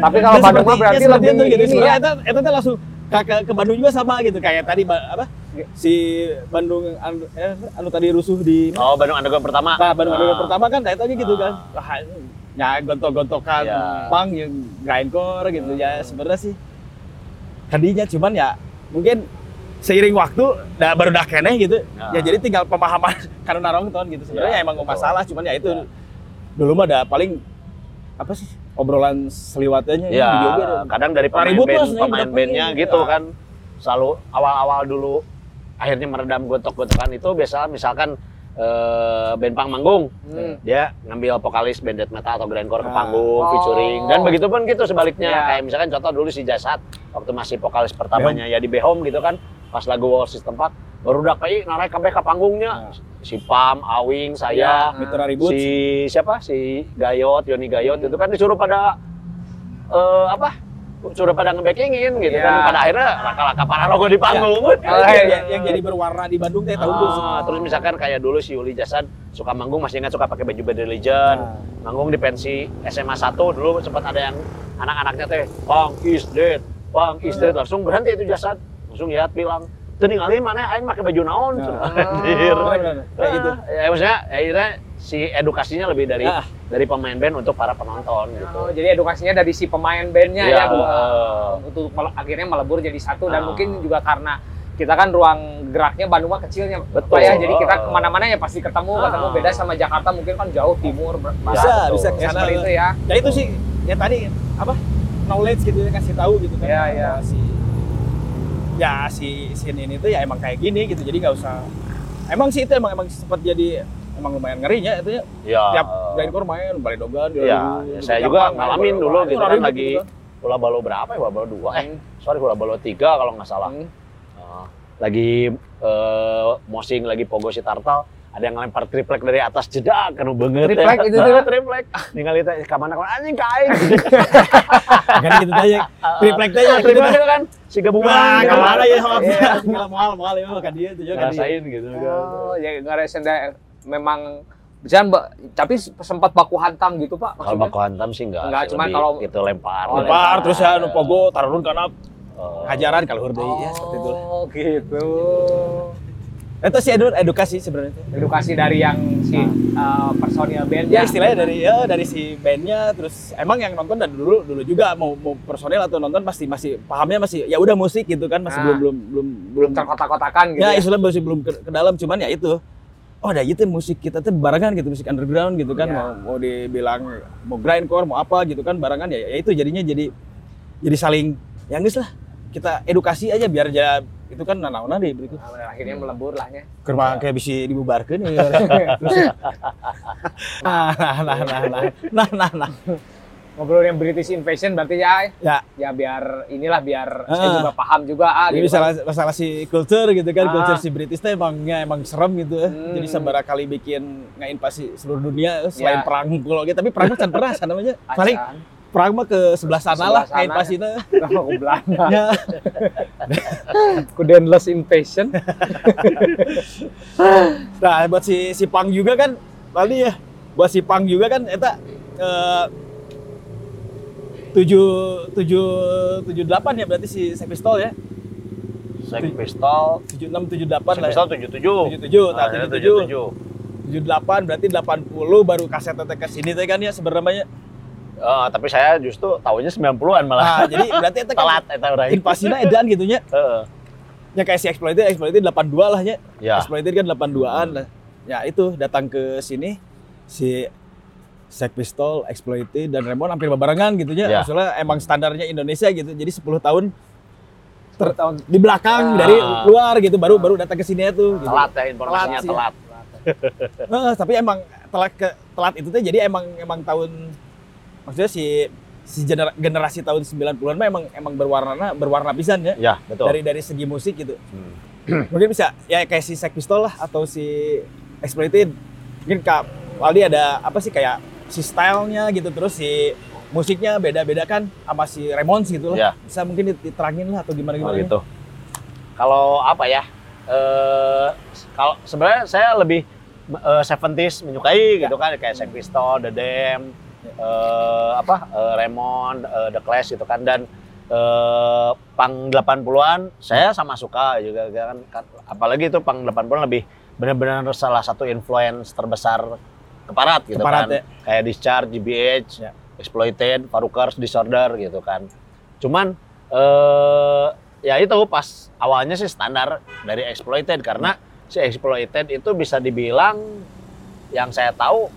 Tapi kalau Bandung mah berarti ya, lebih itu gitu. ini ya. itu itu tuh langsung ke, ke, ke Bandung juga sama gitu kayak tadi apa si Bandung anu, eh, anu tadi rusuh di oh Bandung Underground pertama. Nah, Bandung Ah. Underground pertama kan kayak tadi gitu Ah. kan. Wah, ya gontok-gontokan Ya. pang yang grindcore gitu ya sebenarnya sih tadinya cuman ya mungkin seiring waktu dah baru dah keneh gitu Ah. ya jadi tinggal pemahaman karena narongton gitu sebenarnya Ya, emang nggak betul. masalah cuman ya itu Ya. dulu mah ada paling apa sih obrolan seliwatnya Ya, ada. kadang dari pemain band, pemain bandnya ini. gitu Ah. kan selalu awal-awal dulu akhirnya meredam gontok-gontokan itu biasa misalkan eh, band pang manggung Hmm. dia ngambil vokalis band death metal atau grindcore ke Ah. panggung Oh. featuring dan begitu pun gitu sebaliknya Ya. kayak misalkan contoh dulu si Jasad waktu masih vokalis pertamanya ya di Behom gitu kan pas lagu War System 4 baru udah kayak narik kabeh ke panggungnya. Si Pam, Awing, saya Ya, Mitra Ribut. si siapa? Si Gayot Yoni Gayot itu kan disuruh pada eh, apa? Suruh pada ngebackingin gitu Iya. kan pada akhirnya laka-laka Pararogo di panggung. Oh, yang, iya. yang- yang jadi berwarna di Bandung teh tahun dulu Ah, terus misalkan kayak dulu si Yuli Jasad suka manggung masih ingat suka pakai baju Bad Religion. Nah. manggung di pensi SMA 1 dulu sempat ada yang anak-anaknya teh punk is dead punk is dead. Langsung berhenti itu Jasad langsung lihat bilang tadi ngalih mana aing pakai baju naon Nah. anjir Bener-bener. kayak gitu Ah, ya maksudnya akhirnya si edukasinya lebih dari Ah. dari pemain band untuk para penonton gitu. Oh, jadi edukasinya dari si pemain bandnya Iya, ya, Bu. eh. untuk akhirnya melebur jadi satu dan Ah. mungkin juga karena kita kan ruang geraknya Bandung mah kecilnya, Betul. Pak ya. Jadi kita ke mana-mana ya pasti ketemu, ketemu Ah. beda sama Jakarta mungkin kan jauh timur, ber- bisa betul. bisa ya, seperti itu ya. ya itu sih ya tadi apa knowledge gitu ya kasih tahu gitu kan Iya, iya. bahwa si ya si scene ini tuh ya emang kayak gini gitu jadi nggak usah emang sih itu emang emang sempat jadi emang lumayan ngerinya itu ya. Ya. Tiap grindcore main, balik dogan, Iya, di- saya juga ngalamin dulu gitu kan lagi gitu kan. hula balo berapa ya? Hula balo dua. Eh, Hmm. sorry hula balo tiga kalau nggak salah. Hmm. Uh, lagi eh, mosing lagi pogo si tartal ada yang lempar triplek dari atas jeda kan banget Triplek ya. itu Nah, tuh? triplek ningali teh ka mana anjing ka aing Kan gitu aja. Triplek ya gitu triplek itu kan si gabung Nah, kamara ya sama yeah. mahal mahal ya kan dia tuh jangan rasain gitu. Oh, ya ngerasain memang bisa mbak, tapi sempat baku hantam gitu pak. Kalau baku hantam sih enggak. Enggak, cuma kalau itu lempar. Oh, lempar, lempar terus ya nupogo taruh karena oh. hajaran kalau hurdei oh, ya seperti itu. Oh gitu. Itu sih edu- edukasi sebenarnya. Edukasi dari yang si uh, personil band Ya istilahnya dari ya dari si bandnya terus emang yang nonton dan dulu dulu juga mau mau personel atau nonton pasti masih pahamnya masih ya udah musik gitu kan masih Nah. belum belum belum belum terkotak-kotakan gitu. ya Ya, istilah masih belum ke, ke dalam cuman ya itu oh ada gitu musik kita tuh barengan gitu musik underground gitu kan Iya. mau mau dibilang mau grindcore mau apa gitu kan barengan ya, ya itu jadinya jadi jadi saling ya geus lah kita edukasi aja biar aja itu kan nanau nanti berikut. Nah, akhirnya melebur lahnya. Kerma kayak bisa dibubarkan ya. Nah nah nah nah nah nah nah, nah, nah. ngobrol yang British Invasion berarti ya eh. ya, ya biar inilah biar uh, saya juga paham juga ah jadi gitu. masalah, kan. masalah si culture gitu kan ah. culture si British tuh emangnya emang serem gitu eh. hmm. jadi sembara kali bikin ngain pasti seluruh dunia eh, selain ya. perang kalau gitu tapi perang kan pernah namanya paling perang mah ke sebelah sana Sebelah lah sana. ngainvasinya. Oh, ke Belanda. Ya. Ku Denless Invasion. Nah, buat si si Pang juga kan tadi ya. Buat si Pang juga kan eta eh, tujuh tujuh tujuh delapan ya berarti si Sex Pistol ya. Sex Pistol Tujuh enam tujuh delapan lah. Pistol 77 77, nah, Ah, 77. 78 berarti 80 baru kaset teh ke sini teh kan ya sebenarnya. Eh, tapi saya justru tahunya 90-an malah Nah, jadi berarti itu kan telat eta urang invasinya edan gitu nya. Heeh. Ya kayak si Exploited, Exploited 82 lah ya. ya Exploited kan 82-an lah. Ya itu datang ke sini si Sex Pistol, Exploited dan Remon hampir barengan gitu ya. Ya. Soalnya emang standarnya Indonesia gitu. Jadi 10 tahun ter- tahun di belakang Ah. dari luar gitu baru baru datang ke sini tuh gitu. telat ya informasinya Telat sih. telat Heeh, tapi emang telat ke telat itu tuh jadi emang emang tahun maksudnya si si gener- generasi tahun 90-an mah emang emang berwarna berwarna pisan ya ya betul dari dari segi musik gitu. Hmm. Mungkin bisa ya kayak si Sex Pistol lah atau si Exploited. Mungkin Kak Waldi ada apa sih kayak si stylenya gitu terus si musiknya beda-beda kan sama si Ramones gitu lah. Ya. Bisa mungkin diterangin lah atau gimana Oh, gimana. gitu. Kalau apa ya? Eh kalau sebenarnya saya lebih 70s menyukai gitu kan kayak Sex Pistol, The Dam, eh, apa? eh, Raymond, eh, The Clash gitu kan dan eh, pang 80-an saya sama suka juga kan Kan- apalagi itu pang 80-an lebih benar-benar salah satu influence terbesar keparat gitu Keparat, kan. ya. Kayak Discharge, GBH, Ya. Exploited, Farukers, Disorder gitu kan. Cuman eh ya itu pas awalnya sih standar dari exploited karena si exploited itu bisa dibilang yang saya tahu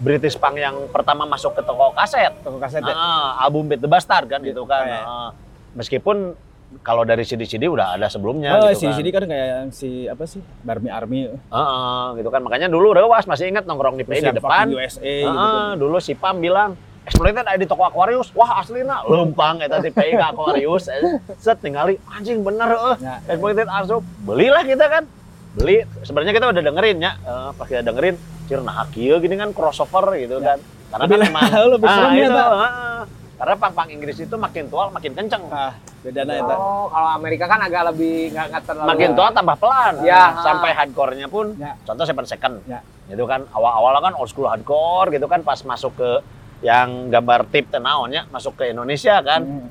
British punk yang pertama masuk ke toko kaset. Toko kaset ya. Ah, album Beat the Bastard kan Gitu, itu kan. kayak- Ah, meskipun kalau dari CD-CD udah ada sebelumnya Oh, gitu si kan. kan kayak yang si apa sih? Barmy Army. Ah, gitu kan. Makanya dulu Rewas masih ingat nongkrong di PI di depan. USA Ah, gitu kan. dulu si Pam bilang Exploited ada di toko Aquarius. Wah, aslina lempang eta di PI ke Aquarius. Set ningali anjing bener eh. Ya. Exploited asup. Belilah kita kan. Beli. Sebenarnya kita udah dengerin ya. Eh, pas kita dengerin cir nah kieu gini kan crossover gitu kan. Karena Lebih kan emang lebih ah, serem ya, itu, ah. Karena pang-pang Inggris itu makin tua makin kenceng. Ah, beda nah eta. Oh, kalau Amerika kan agak lebih nggak nggak terlalu. Makin tua tambah pelan. Ya. Sampai hardcore-nya pun Ya. contoh Seven Second. Ya. Itu kan awal-awal kan old school hardcore gitu kan pas masuk ke yang gambar tip tenaonnya masuk ke Indonesia kan. Hmm.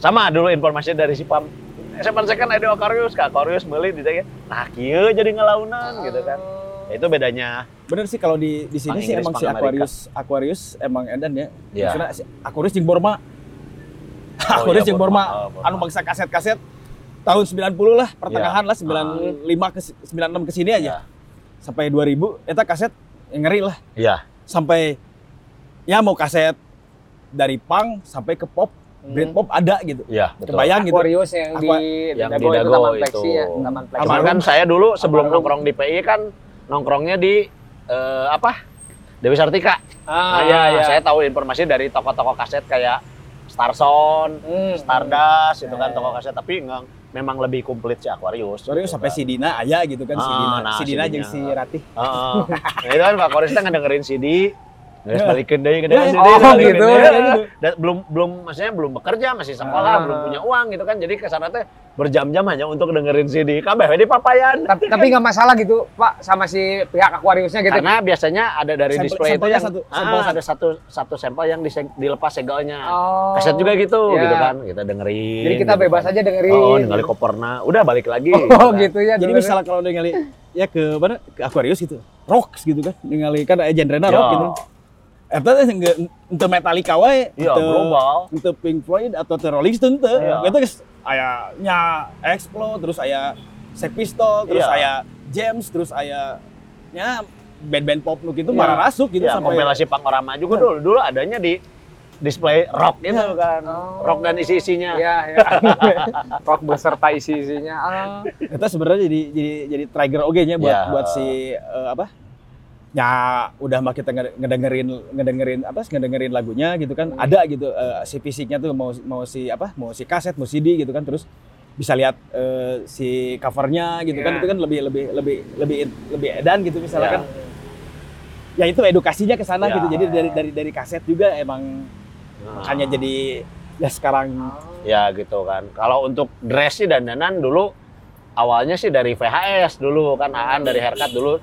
Sama dulu informasi dari si Pam. Seven Second ada Aquarius, Kak Aquarius beli di saya. Nah, kieu jadi ngelaunan gitu kan. Oh. Ya, itu bedanya. Bener sih kalau di di sini Pang sih Inggris, emang pang si Amerika. Aquarius Aquarius emang edan ya. Iya. Maksudnya si Aquarius jeung Borma. Oh, Aquarius iya, jeung Borma. Borma. Oh, Borma. Anu bangsa kaset-kaset tahun 90 lah, pertengahan Iya. lah 95 ke 96 ke sini aja. Iya. Sampai 2000 eta kaset yang ngeri lah. Iya. Sampai ya mau kaset dari punk sampai ke pop, Britpop ada gitu. Iya, betul. Kebayang gitu. Aquarius yang di Aqua- yang Dago di Dago Taman itu. Plexi ya, Taman. Cuman kan saya dulu sebelum nongkrong di PI kan nongkrongnya di eh, apa? Dewi Sartika. Ah, Nah, iya, iya. Saya tahu informasi dari toko-toko kaset kayak Starson, Hmm. Stardust itu kan Ya, toko ya. kaset tapi enggak memang lebih komplit si Aquarius. Sorry gitu sampai kan. si Dina aya gitu kan si Ah, Dina. nah, si si Dina jeung si Ratih. Heeh. Nah, itu kan Pak Aquarius teh ngedengerin CD, Guys, Ya. balikin deh, Ya, gitu kan ya. CD, Oh, balikin gitu. deh. Ya, gitu. Dan belum belum maksudnya belum bekerja, masih sekolah, Ah. belum punya uang gitu kan. Jadi ke sana teh berjam-jam hanya untuk dengerin CD. Kabeh di papayan. tapi tapi nggak masalah gitu Pak sama si pihak Aquariusnya gitu. Karena biasanya ada dari Sampel- display itu yang satu- ah, sampel ada satu satu sampel yang dise- dilepas segelnya. Oh. Kaset juga gitu, Ya. gitu kan. Kita dengerin. Jadi kita gitu bebas kan. aja dengerin. Oh, ningali koperna. Udah balik lagi. Oh kan. gitu ya. Jadi misalnya kalau ningali ya ke mana ke Aquarius gitu. Rock gitu kan. Ningali kan Ya. rock gitu. Eta teh ente Metallica wae, Iya, ente- global. ente Pink Floyd atau The Rolling Stone teh. Iya. Eta geus aya nya Explode, terus aya Sex Pistol, terus Iya. aya James, terus aya nya band-band pop nu gitu Iya. marah rasuk gitu Ya, sampai kompilasi Panorama juga dulu. Dulu adanya di display rock gitu Ya. kan. Oh. Rock dan isi-isinya. Iya, iya. Rock beserta isi-isinya. Ah. Eta sebenarnya jadi jadi jadi trigger oge nya buat Ya. buat si eh, apa? Ya udah mah kita ngede- ngedengerin ngedengerin apa sih, ngedengerin lagunya gitu kan. Ada gitu eh, si fisiknya tuh mau mau si apa? Mau si kaset, mau CD gitu kan terus bisa lihat eh, si covernya gitu kan Ya. itu kan lebih lebih lebih lebih lebih edan gitu misalnya Ya. kan ya itu edukasinya ke sana Ya. gitu jadi dari dari dari kaset juga emang Nah. makanya jadi ya sekarang Ya gitu kan. Kalau untuk dress sih dandanan dulu awalnya sih dari VHS dulu kan Aan dari Haircut dulu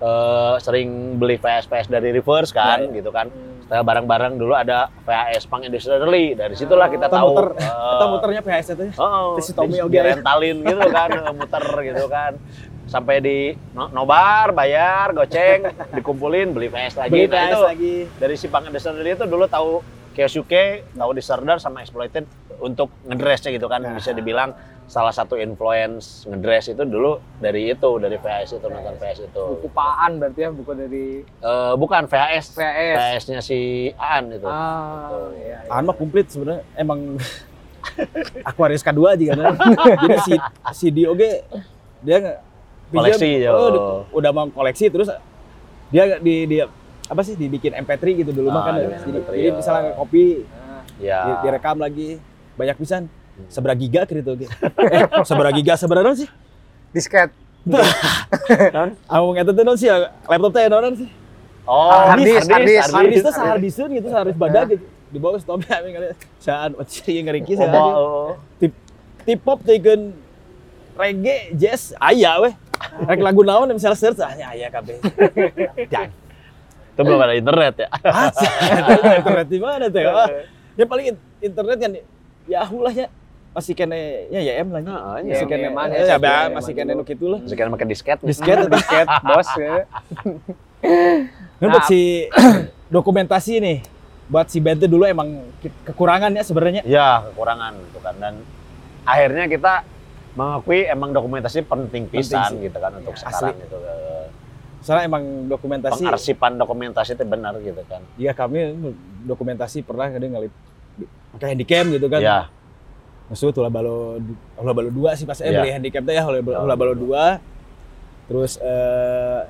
eh, sering beli VHS VHS dari reverse kan Ya, gitu kan. Setelah barang-barang dulu ada VHS Pang Industrially. Dari situlah kita Kita tahu. muter, eh, kita muternya VHS itu ya. Oh, Tommy di- oge. direntalin gitu kan, muter gitu kan. Sampai di no- nobar, bayar, goceng, dikumpulin, beli VS lagi. beli Nah, VHS itu lagi dari si Pang Industrially itu dulu tahu Keisuke, tahu Disorder sama Exploited untuk ngedressnya gitu kan. Nah. Bisa dibilang salah satu influence ngedress itu dulu dari itu, dari VHS itu, nonton VHS itu. Buku Paan berarti ya, buku dari Eh, bukan VHS, VHS. VHS-nya si Aan itu. Ah, iya, iya. An mah komplit sebenarnya emang Aquarius K2 juga kan. Jadi si si Dio ge dia pinjam, Koleksi, yo. oh, di- udah mau koleksi terus dia di dia apa sih dibikin MP3 gitu dulu mah Ah, kan. dibikin Jadi, MP3, jadi misalnya kopi Ah, Ya. di- direkam lagi banyak pisan. Seberapa giga gitu. Eh, seberapa giga seberapa sih? disket. Aku ngeta tuh non sih laptop teh non sih. Oh, Hard disk, hard disk. Harddisk teh sahardisun gitu sahardisk badag gitu. Di bawah stop ya kali saan wacih ngeriki Oh, saya. oh. tip tip pop teukeun reggae jazz aya weh rek lagu naon misalnya search ah nya aya kabeh dan Itu belum ada internet ya. internet di mana teh ah, ya paling in- internet kan Yahoo lah ya masih kene ya ya M lah nya Heeh, masih ya, kene ya, mana eh, ya, ya, ya, masih kene nu kitu lah Sekarang pakai disket. disket disket, bos ya. Nah, buat si dokumentasi nih buat si tuh dulu emang ke- kekurangannya sebenarnya Ya, kekurangan gitu kan. Dan akhirnya kita mengakui emang dokumentasi penting pisan sih. gitu kan untuk Ya, sekarang asli. gitu. Eh, soalnya emang dokumentasi Pengarsipan dokumentasi itu benar gitu kan. Iya kami dokumentasi pernah kadang ngalip pakai handycam gitu kan. Ya, Maksudnya tulah balo ulah balo dua sih pas eh Iya. beli handicap teh ya Oh, ulah balo dua. Terus eh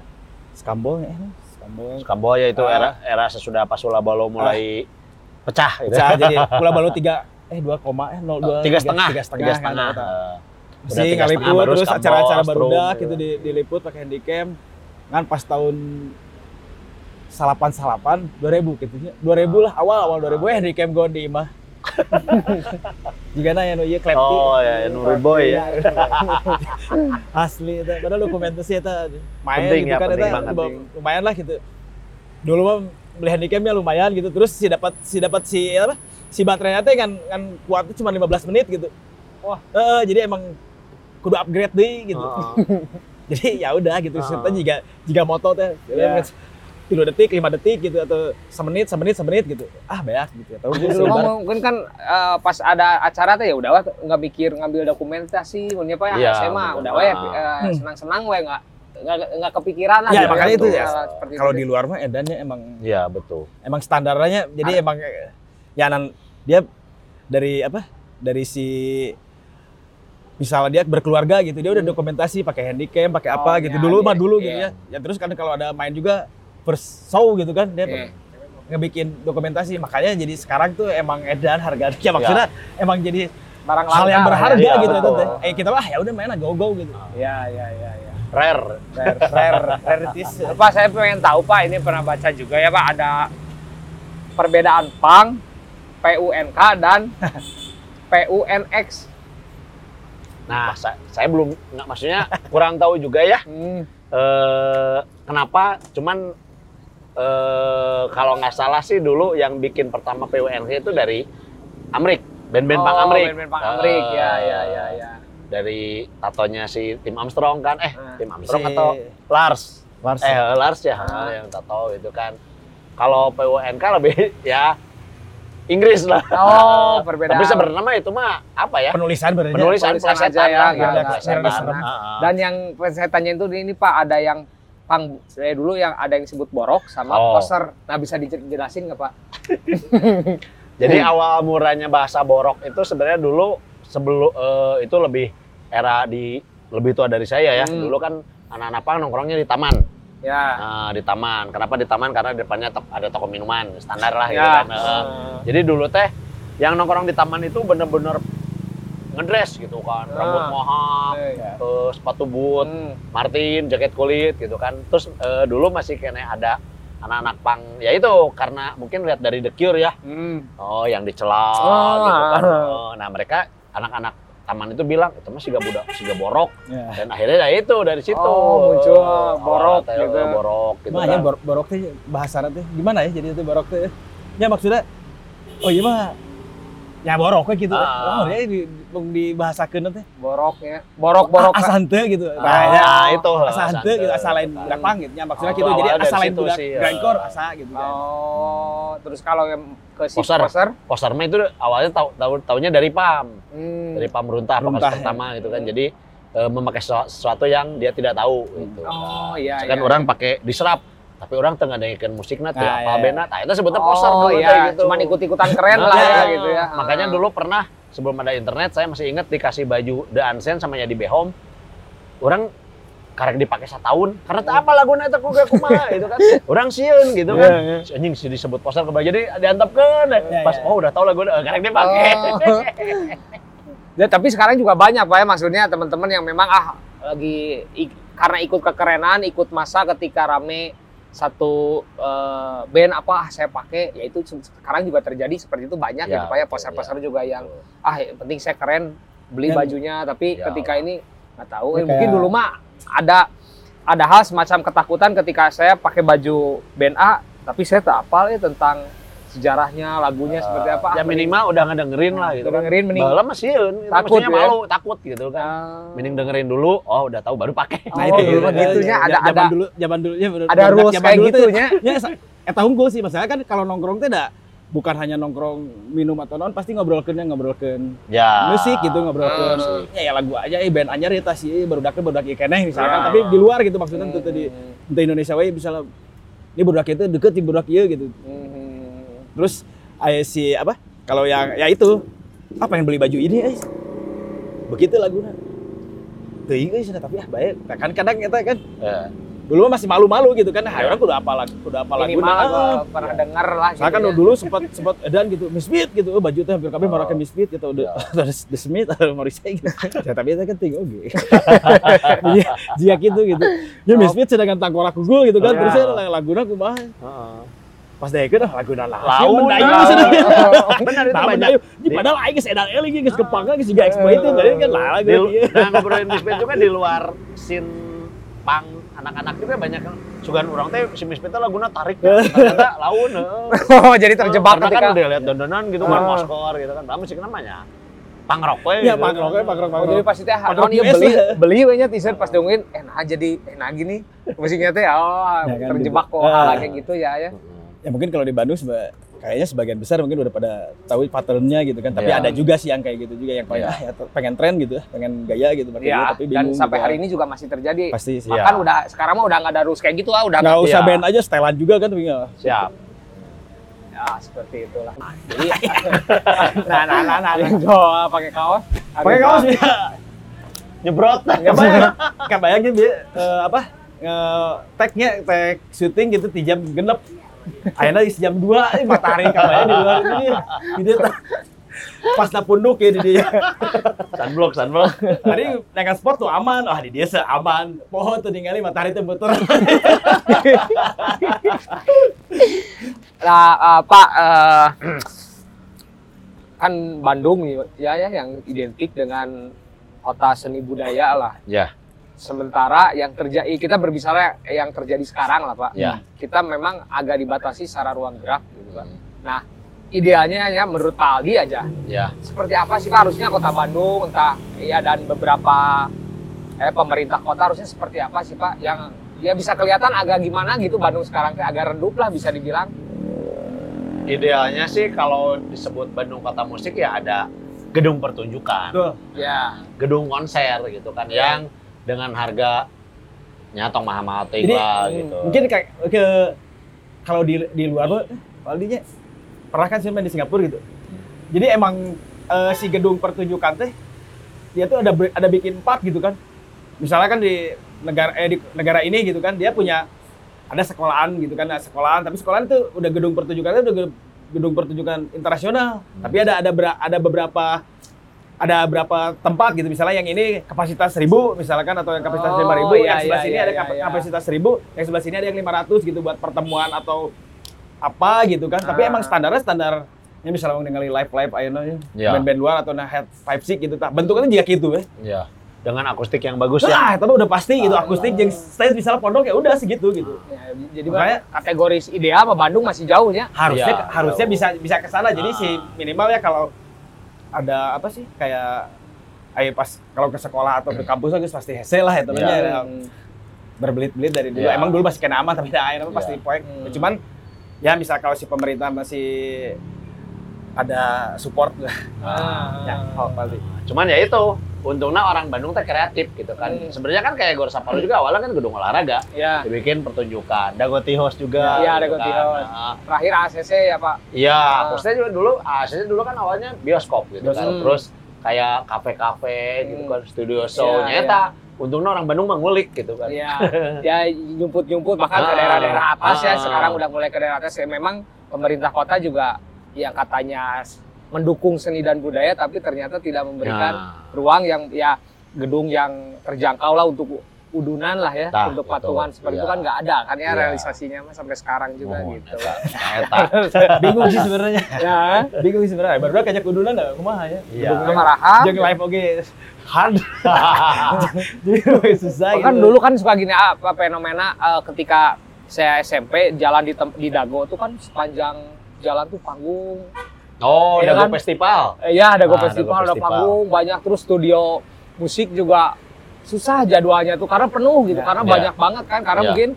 skambol ya, skambol. Kamboja itu Ah. era era sesudah Pasula Balo mulai pecah gitu. Pecah jadi ulah balo tiga eh dua koma eh nol dua tiga setengah, tiga setengah, tiga setengah. kan, udah Masih tiga ngaliput terus skambol, acara-acara barudak gitu. gitu di, diliput pakai handycam. Kan pas tahun salapan salapan dua ribu gitu dua ribu lah awal awal dua ribu eh handycam gue di imah jika nanya nu iya klepti Oh ya, Nuri Boy ya. asli itu. Padahal dokumentasi itu main Penting gitu ya, kan penting eta, banget. lum- lumayan lah gitu. Dulu mah beli handicapnya lumayan gitu. Terus si dapat si dapat si apa si baterainya teh kan kan kuatnya cuma 15 menit gitu. Wah. Eh, jadi emang kudu upgrade deh gitu. Oh, jadi ya udah gitu Oh. serta jika jika moto teh Iya. Tiga detik lima detik gitu atau semenit semenit semenit gitu ah banyak gitu atau mah mungkin kan eh, pas ada acara teh ya udah nggak mikir ngambil dokumentasi, punya apa ya Iya, SMA bener. udah weh Ah. eh, senang-senang weh nggak nggak nggak kepikiran lah. Ya, gitu makanya kan, itu ya. kalau di luar mah edannya emang Iya, betul. emang standarnya jadi emang eh, ya nan dia dari apa dari si misalnya dia berkeluarga gitu dia udah dokumentasi pakai handycam pakai apa Oh, gitu iya, dulu iya, mah dulu iya. gitu ya ya terus kan kalau ada main juga first show gitu kan dia Oke. ngebikin dokumentasi makanya jadi sekarang tuh emang edan harga ya maksudnya emang jadi Barang hal yang langka, berharga ya, gitu betul. itu. Eh kita mah ya udah main go go gitu. Ya, ya, ya, ya. Rare. Rare rare rarities. Pak, saya pengen tahu Pak, ini pernah baca juga ya Pak, ada perbedaan PANG, PUNK, dan PUNX. Nah, sa- saya belum nggak maksudnya kurang tahu juga ya. Hmm. eh kenapa cuman eh kalau nggak salah sih dulu yang bikin pertama PWNC itu dari Amrik band-band Pang Oh, Amrik band-band Pang Amrik, Eh, ya, ya, ya, ya. dari tatonya si Tim Armstrong kan eh Ah. Tim Armstrong Si atau Lars Lars. eh Lars ya Ah. yang tato itu kan kalau PWNK lebih ya Inggris lah Oh, perbedaan. tapi sebenarnya mah itu mah apa ya penulisan berarti. penulisan penulisan plesetan aja ya. Ah, ah. Dan yang saya tanya itu ini Pak, ada yang Pang, saya dulu yang ada yang disebut borok sama Oh. poser. Nah, bisa dijelasin nggak Pak? Jadi awal muranya bahasa borok itu sebenarnya dulu sebelum eh, itu lebih era di lebih tua dari saya ya. Hmm. Dulu kan anak-anak pang nongkrongnya di taman. Ya. Nah, di taman. Kenapa di taman? Karena di depannya ada toko minuman standar lah gitu Ya. kan. Eh, Jadi dulu teh yang nongkrong di taman itu bener-bener ngedress gitu kan, rambut Ah. mohawk, Eh, eh, sepatu boot, Hmm. Martin, jaket kulit gitu kan. Terus eh, dulu masih kayaknya ada anak-anak pang, ya itu karena mungkin lihat dari The Cure ya, Hmm. Oh, yang dicela Oh. gitu kan. Oh, nah, mereka anak-anak taman itu bilang itu mah siga budak, siga borok. Ya. Dan akhirnya ya itu dari situ. Oh, muncul Awalnya borok teh, gitu. Borok gitu Makanya kan. bor- borok teh bahasa teh gimana ya jadi itu borok teh. Ya maksudnya oh iya mah ya borok gitu. Ah. Oh, dia di, di dibahasakeun teh. Boroknya. Borok-borok. asal henteu gitu. Ah, Nah, ya, itu. asal henteu gitu, asal lain budak pang gitu. Ya maksudnya Oh, gitu. Jadi asal lain budak sih, ya. grindcore asa gitu kan. Oh, terus kalau yang ke si Poser. poser, Poster mah itu awalnya tahu tahu taunya dari PAM, hmm. dari PAM Runtah, Runtah, Runtah ya. pertama gitu kan. Jadi eh, memakai sesu- sesuatu yang dia tidak tahu gitu. Oh, iya, kan iya, orang pakai diserap tapi orang tengah dengerin musiknya tuh Nah, apa iya. bena nah itu sebutnya poster oh, dulu iya. gitu Cuman ikut-ikutan keren Nah, lah ya iya. gitu ya. Makanya Ah. dulu pernah sebelum ada internet saya masih ingat dikasih baju The Unseen sama Yadi Behom. Orang karek dipakai setahun karena tak apa lagunya itu kuga kumaha gitu kan. Orang sieun gitu kan. Iya, iya. Si Anjing sih disebut poster ke baju jadi diantapkeun. Iya, Pas iya. oh udah tahu lagu karek dipakai. Oh. Ya, tapi sekarang juga banyak Pak ya maksudnya teman-teman yang memang ah lagi ik- karena ikut kekerenan, ikut masa ketika rame satu eh, band apa ah, saya pakai ya itu se- sekarang juga terjadi seperti itu banyak Ya, gitu Pak ya poster-poster ya. juga yang ah yang penting saya keren beli Dan- bajunya tapi Ya ketika Allah. ini nggak tahu Ya, eh, mungkin kayak- dulu mah ada ada hal semacam ketakutan ketika saya pakai baju band A tapi saya tak apal ya tentang sejarahnya lagunya seperti apa Ya mending- minimal udah ngedengerin lah gitu kan. dengerin mending mah sieun. Gitu. Takut ya? malu, takut gitu kan. Ah. Mending dengerin dulu, oh udah tahu baru pakai. Nah, itu dulu mah gitunya, ada- ada- dulu zaman dulu ya bener- ada budak rules kayak dulu gitu teh, nya. ya sa- eta unggul sih masalah kan kalau nongkrong teh da bukan hanya nongkrong minum atau non pasti ngobrolkeunnya ngobrolkeun Ya. musik gitu ngobrolkeun Ah. ya, ya lagu aja eh band anyar eta sih baru dake baru dake keneh misalkan tapi di luar gitu maksudnya tuh di Hmm. di Indonesia we misalnya ini baru itu deket di baru ieu gitu Hmm. Terus aya si apa? Kalau yang ya itu. Apa yang beli baju ini eh? Begitu teuing euy cenah, tapi ah bae Nah, kan kadang eta kan Ya. dulu mah masih malu-malu gitu kan. Nah, orang udah apa lagu udah apa lagu Minimal gua pernah dengar lah. saya kan gitu ya. dulu sempat sempat edan gitu Misfit gitu. Oh, baju teh hampir kabeh Oh. marakan Misfit gitu. Udah Ya. ada The Smith atau Morrissey gitu. Ya, tapi itu kan tinggi oke. Iya, jika gitu gitu. Ya Misfit sedangkan tangkorak unggul gitu kan. Terus saya laguna kumaha Heeh. Pas deh kan laguna lah Laun, cenah. Benar itu banyak. mendayu. Di padahal aing geus edan eling geus kepangga geus juga exploited tadi kan lah lagu nah ngobrolin Misfit juga di luar scene pang anak-anak juga banyak yang sugan orang teh si teh laguna tarik ternyata laun heeh. Oh, jadi terjebak Karena ketika kan udah lihat dondonan gitu kan Ah. moskor gitu kan. Apa musik namanya? Pang rock we. Ya gitu kan. rock we, punk rock, Oh, jadi rock. pas itu ah, ieu US beli beli we nya t-shirt pas dongin eh nah jadi eh nah gini musiknya teh oh Ya kan, terjebak gitu. kok Ah. hal kayak gitu ya ya. Ya mungkin kalau di Bandung seba- kayaknya sebagian besar mungkin udah pada tahu patternnya gitu kan. Tapi Iya. ada juga sih yang kayak gitu juga yang pengen Iya. ah, ya, pengen tren gitu ya, pengen gaya gitu pakai Ya, gitu, tapi dan bingung. sampai gitu. hari ini juga masih terjadi. pasti sih. Iya. Bahkan udah sekarang mah udah nggak ada rules kayak gitu ah, udah Nggak nggak- usah Iya. band aja setelan juga kan tapi nggak. Siap. ya seperti itulah. Nah, jadi nah nah nah nah doa pakai kaos. Pakai kaos ya. Nyebrot. Bayang. Enggak bayangin dia eh, apa? tag-nya tag syuting gitu di jam genep. Akhirnya di jam 2 eh, matahari kamarnya di luar. Dia tak- pas na punduk ya di dia. Sunblock, sunblock. Tadi naik spot tuh aman, wah di dia aman. Pohon tuh ningali matahari tuh muter. Nah, eh, Pak, eh, kan Bandung ya, ya yang identik dengan kota seni budaya lah. Ya, Sementara yang terjadi kita berbicara yang terjadi sekarang lah Pak. ya. Kita memang agak dibatasi secara ruang gerak gitu kan. Nah, idealnya ya menurut Pak Aldi aja Ya, seperti apa sih Pak harusnya kota Bandung entah ya dan beberapa eh pemerintah kota harusnya seperti apa sih Pak yang ya bisa kelihatan agak gimana gitu Bandung sekarang kayak agak redup lah bisa dibilang. idealnya sih kalau disebut Bandung Kota Musik ya ada gedung pertunjukan, Tuh. Ya. gedung konser gitu kan yang dengan harga nyatong mahal-mahal lah hmm, gitu. Mungkin kayak ke kalau di di luar tuh Paldinya pernah kan sih main di Singapura gitu. Jadi emang eh, si gedung pertunjukan teh dia tuh ada ada bikin part gitu kan. Misalnya kan di negara eh di negara ini gitu kan dia punya ada sekolahan gitu kan, ada sekolahan tapi sekolahan itu udah gedung pertunjukannya udah gedung- pertunjukan internasional. Tapi ada ada ada beberapa ada berapa tempat gitu misalnya yang ini kapasitas 1000 misalkan atau yang kapasitas Oh, 5000 iya, yang sebelah iya, sini iya, ada iya, kap- iya. kapasitas 1000 yang sebelah sini ada yang 500 gitu buat pertemuan atau apa gitu kan tapi Ah. emang standarnya standar ini misalnya mau ningali live live ayeuna ya Ya. band-band luar atau nah head five six gitu tak bentuknya juga gitu ya Ya, dengan akustik yang bagus ya. nah tapi udah pasti gitu akustik yang stage misalnya pondok ya udah segitu gitu Ya, jadi Makanya- kategori ideal sama Bandung masih jauh ya. harusnya Ya, harusnya jauh. bisa bisa ke sana jadi Ah. si minimal ya kalau ada apa sih kayak ayo pas kalau ke sekolah atau ke kampus kan pasti hese lah ya temennya Ya. ada Hmm. berbelit-belit dari dulu Ya. emang dulu masih kena aman tapi dah akhirnya Ya. pasti poek Hmm. cuman ya misal kalau si pemerintah masih ada support lah Ah. ya oh, pasti Cuman ya itu, untungnya orang Bandung teh kreatif gitu kan. Hmm. Sebenarnya kan kayak Gor Sapalu juga awalnya kan gedung olahraga, Ya. dibikin pertunjukan, Dagoti House juga. Iya, gitu Dagoti kan. House. Nah, Terakhir ACC ya Pak. Iya, Ah. maksudnya juga dulu, ACC dulu kan awalnya bioskop gitu kan. Terus kayak kafe-kafe gitu Hmm. kan, studio show. Iya, Nyata, untungnya orang Bandung mah ngulik gitu kan. Iya. ya nyumput-nyumput bahkan ke Ah. daerah-daerah atas ya. Ah. Sekarang udah mulai ke daerah atas ya. Memang pemerintah kota juga yang katanya mendukung seni dan budaya tapi ternyata tidak memberikan Nah, ruang yang ya gedung yang terjangkau lah untuk udunan lah ya Nah, untuk betul. patungan seperti itu Iya. kan nggak ada kan ya Iya. realisasinya mah sampai sekarang juga mohon, gitu. eta, bingung sih sebenarnya ya, bingung sih sebenarnya baru kajak kudunan dah kumaha ya Iya. marahan. jeung live oge hard jadi susah gitu dulu kan suka gini apa fenomena eh, ketika saya SMP jalan di di Dago tuh kan sepanjang jalan tuh panggung. Oh, Iya Dago kan? Festival. Eh, ya ada Go Ah, festival, ada Dago Festival. panggung, banyak terus studio musik juga susah jadwalnya tuh karena penuh gitu, Ya, karena ya. banyak banget kan, karena Ya. mungkin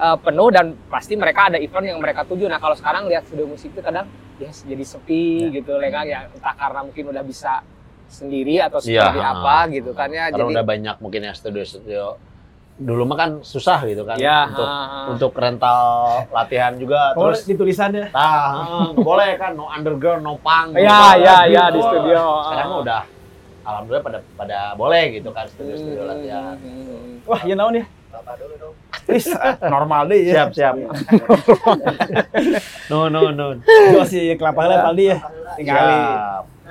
eh, penuh dan pasti mereka ada event yang mereka tuju. Nah kalau sekarang lihat studio musik itu kadang ya jadi sepi gitu, lengang ya entah karena mungkin udah bisa sendiri atau Iya. seperti apa gitu kan ya. Karena Jadi udah banyak mungkin ya studio-studio. Dulu mah kan susah gitu kan ya untuk ha, ha. untuk rental latihan juga oh terus di tulisannya Nah, boleh kan, no underground, no punk. Ya, no ya, ya, gitu. di studio. Sekarang mah udah, alhamdulillah pada pada boleh gitu kan studio-studio Hmm, latihan. hmm, wah ya naon ya Please, ah, normal deh ya. Siap, siap. no, no, no. Si kelapa lah tadi ya. Tinggali.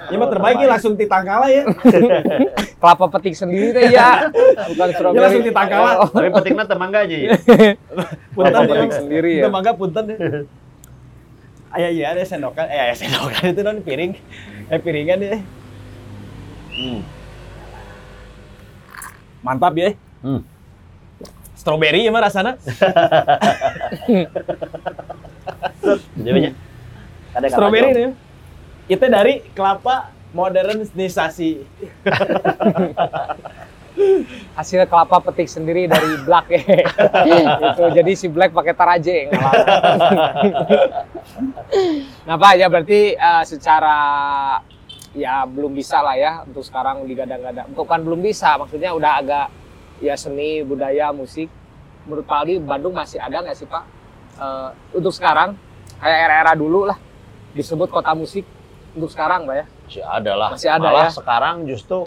Ya mah terbaik ya langsung ditangkala ya. Kelapa petik sendiri teh ya, bukan strawberry. Ya langsung ditangkal lah. Oh, Tapi petiknya temangga aja ya. Punten Kelapa ya. petik sendiri ya. Itu mangga punten ya. Ayah iya ada sendokan, eh ayah sendokan itu non piring, eh piringan ya. Hmm. Mantap ya. Hmm. Strawberry ya mah rasana. Jadi banyak. Ada Strawberry nih. Itu dari kelapa modernisasi. hasil kelapa petik sendiri dari Black ya. itu jadi si Black pakai taraje nah Pak ya berarti eh, secara ya belum bisa lah ya untuk sekarang digadang-gadang. Bukan belum bisa, maksudnya udah agak ya seni, budaya, musik. Menurut Pak Aldi, Bandung masih ada nggak sih Pak? Eh, untuk sekarang kayak era-era dulu lah disebut kota musik untuk sekarang Pak ya. Masih ada lah. Masih ada Malah ya. sekarang justru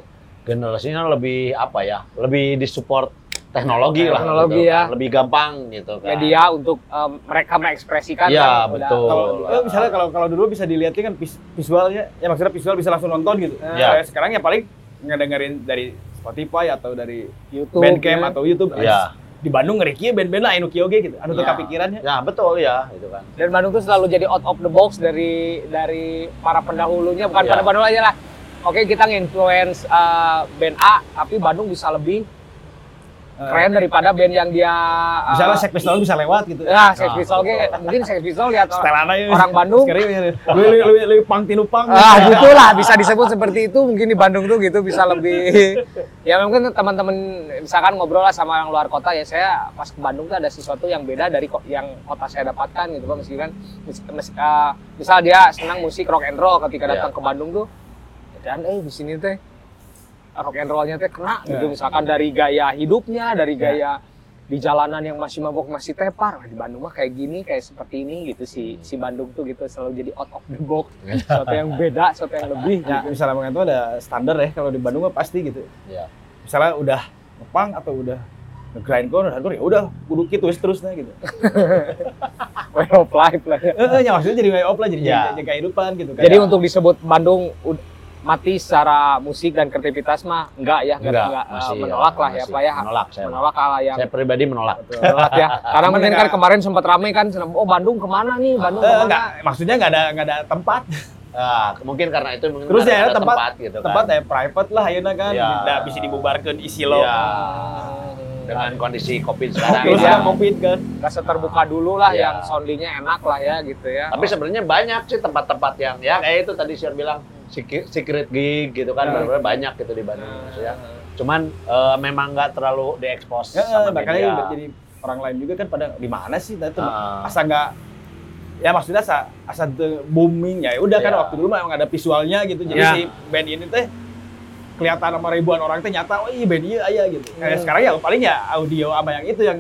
generasinya lebih apa ya? Lebih disupport teknologi lah. Teknologi gitu ya. kan. Lebih gampang gitu kan. media untuk em, mereka mengekspresikan Iya, kan, betul. Kalau eh, misalnya kalau kalau dulu bisa dilihatnya kan vis- visualnya, ya maksudnya visual bisa langsung nonton gitu. Ya. Kayak sekarang ya paling ngedengerin dari Spotify atau dari YouTube Bandcamp ya. atau YouTube. Iya. Di Bandung ngeri kieu band-band lah anu kieu ge gitu. Anu Ya. kapikirannya. Ya, betul ya, gitu kan. dan Bandung tuh selalu jadi out of the box dari dari para pendahulunya bukan Iya. pada Bandung aja lah oke kita nge-influence uh, band A tapi Bandung bisa lebih Eh, keren daripada band yang dia uh, Misalnya Sex Pistols bisa lewat gitu. ya Sex Ah, Pistol ge, mungkin Sex Pistol lihat orang, Bandung lu lu lu pang tinu pang. ah gitulah bisa disebut seperti itu mungkin di Bandung tuh gitu bisa lebih ya mungkin teman-teman misalkan ngobrol lah sama orang luar kota ya saya pas ke Bandung tuh ada sesuatu yang beda dari ko- yang kota saya dapatkan gitu kan meskipun mis- mis- ah, misal dia senang musik rock and roll ketika Iya. datang ke Bandung tuh dan eh di sini teh rock and rollnya teh kena gitu Iya. misalkan dari gaya hidupnya dari gaya di jalanan yang masih mabok masih tepar di Bandung mah kayak gini kayak seperti ini gitu si si Bandung tuh gitu selalu jadi out of the box sesuatu yang beda sesuatu yang lebih Ya, gitu. misalnya itu ada standar ya kalau di Bandung mah pasti gitu. Iya. Misalnya udah ngepang atau udah nge-grindcore, hardcore ya udah kudu wis terusnya gitu. way of life lah ya. Eh, ya maksudnya jadi way of lah, jadi Ya. jaga, kehidupan gitu kan. Jadi untuk disebut Bandung ud- mati secara musik dan kreativitas mah enggak ya, enggak, Enggak, enggak, uh, masih, menolak ya, lah ya masih. Pak ya. Menolak saya. Menolak hal yang Saya pribadi menolak. menolak ya. Karena mungkin kan enggak- kemarin sempat ramai kan, oh Bandung ke mana nih, Bandung Eh, ke mana? enggak, maksudnya enggak ada enggak ada tempat. Ah, mungkin karena itu mungkin Terus ya ada tempat, gitu kan. tempat ya private lah ayeuna kan. Ya. Nggak bisa dibubarkan isi lo. Iya. Dengan kondisi Covid sekarang Terus Iya. kan covid kan. Nggak seterbuka dulu lah Iya. yang soundingnya enak lah ya gitu ya. Tapi sebenarnya banyak sih tempat-tempat yang ya kayak itu tadi Sir bilang secret secret gig gitu kan Ya. benar-benar banyak gitu di Bandung maksudnya. Cuman eh, memang nggak terlalu diekspos Ya, sama makanya media. jadi orang lain juga kan pada di mana sih nah, itu Ah. asa nggak ya maksudnya asa asa booming ya udah kan Iya. waktu dulu mah emang ada visualnya gitu jadi Iya. si band ini teh kelihatan sama ribuan orang teh nyata oh iya band iya aya gitu kayak Hmm. sekarang ya paling ya audio sama yang itu yang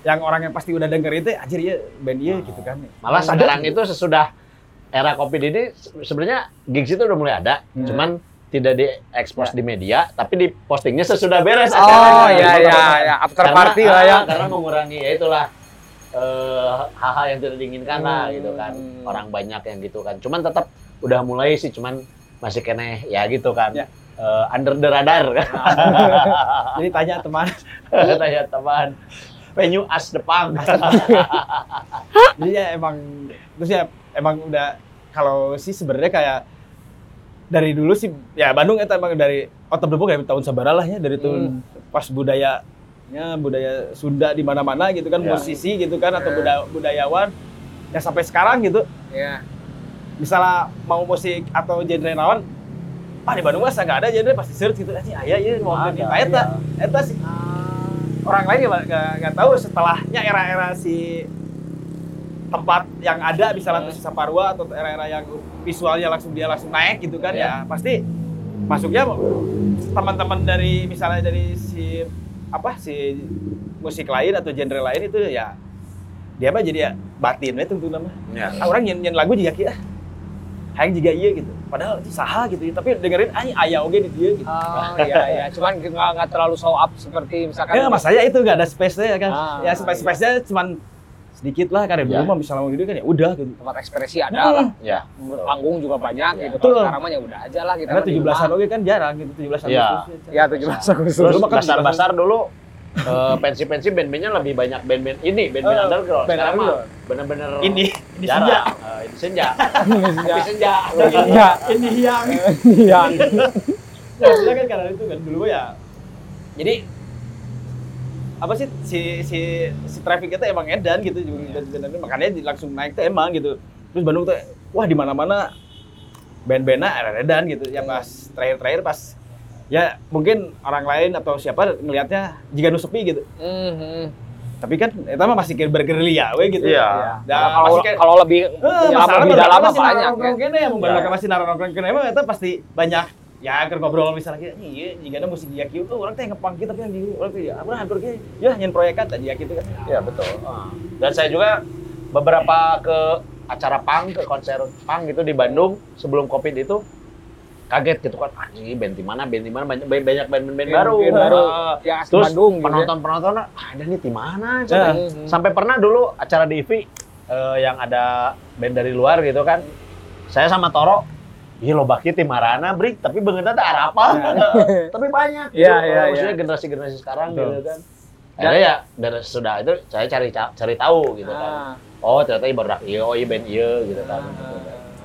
yang orang yang pasti udah denger itu anjir iya band iya gitu kan Malah Ada sekarang gitu. itu sesudah era Covid ini se- sebenarnya gigs itu udah mulai ada, Hmm. cuman tidak diekspos Ya. di media, tapi di postingnya sesudah beres Oh iya iya ya after Karena- party lah ya. Karena mengurangi ya itulah eh, hal-hal yang tidak diinginkan lah Hmm. gitu kan. Orang banyak yang gitu kan. Cuman tetap udah mulai sih, cuman masih kene ya gitu kan. Ya. Eh, under the radar kan. jadi tanya teman Tanya teman. Venue as Depang. jadi ya emang terus ya emang udah kalau sih sebenarnya kayak dari dulu sih ya Bandung itu emang dari out of the box dari tahun sabaraha lah ya dari tahun pas budayanya budaya Sunda di mana-mana gitu kan Ya. musisi gitu kan atau Ya. buda- budayawan ya sampai sekarang gitu Iya. misalnya mau musik atau genre lawan ah di Bandung masa nggak ada genre pasti search gitu aja ayah ya mau kita eta eta sih orang lain ya nggak nggak tahu setelahnya era-era si tempat yang ada misalnya Hmm. si Saparua atau era-era yang visualnya langsung dia langsung naik gitu kan Iya. ya pasti masuknya teman-teman dari misalnya dari si apa si musik lain atau genre lain itu ya dia mah jadi ya batin we tentu nama Ya. ah, orang nyen, nyen lagu juga kia hayang juga iya gitu padahal itu saha gitu tapi dengerin ah aya oge di dia gitu Oh iya iya, cuman nggak terlalu show up seperti misalkan. Ya masalahnya itu nggak ada space-nya kan. Ah. ya space space-nya cuman sedikit lah kan ya Ya. dulu mah misalnya mau gitu kan ya udah gitu. tempat ekspresi ada lah. Ya. Panggung juga banyak Iya. gitu. Betul. Kalau sekarang mah ya udah aja lah kita. Karena 17-an rumah. oke kan jarang gitu 17 Iya. Agustus. Ya 17 Agustus. Terus Dulu mah kan basar-basar dulu eh, pensi-pensi band-bandnya lebih banyak band-band ini, band-band Eh, underground. band Sekarang mah bener-bener Ini ini senja. Eh, ini senja. Kopi senja. Iya. Ini yang. Iya. Ya maksudnya kan karena itu kan dulu ya. Jadi apa sih si si si traffic itu emang edan gitu juga dan makanya di- langsung naik tuh emang gitu terus Bandung tuh wah di mana mana band-bandnya edan gitu yang pas terakhir-terakhir pas ya mungkin orang lain atau siapa ngelihatnya jika nu sepi gitu Mhm. tapi kan itu mah masih bergerilya we gitu Iya. Nah, Nah, kalau kayak- kalau lebih ya, masalah lebih dalam masih banyak ya. kene ya, Ya. baru masih nongkrong kene mah itu pasti banyak ya keur ngobrol misalnya kayak iya jika ada musik dia kieu tuh orang teh ngepang kita tapi yang di orang teh ya apa hancur ge ya nyen proyekan tadi ya gitu kan Iya betul. Dan saya juga beberapa ke acara pang, ke konser pang gitu di Bandung sebelum covid itu kaget gitu kan anjing band di mana band di mana banyak banyak band-band Band- baru. band baru. Yang asli Terus Bandung gitu ya. penonton-penonton ada nih di mana? Ya. Mhm. Sampai pernah dulu acara di IVI eh, yang ada band dari luar gitu kan. Saya sama Toro Iya lo baki tim Marana, Brik, tapi bener ada apa? tapi banyak. Iya, gitu. iya, Maksudnya iya. generasi-generasi sekarang Betul. gitu kan. Akhirnya ya dari sudah itu saya cari cari tahu gitu Ah. kan. Oh ternyata iya baru iya, oh iya band iya gitu kan.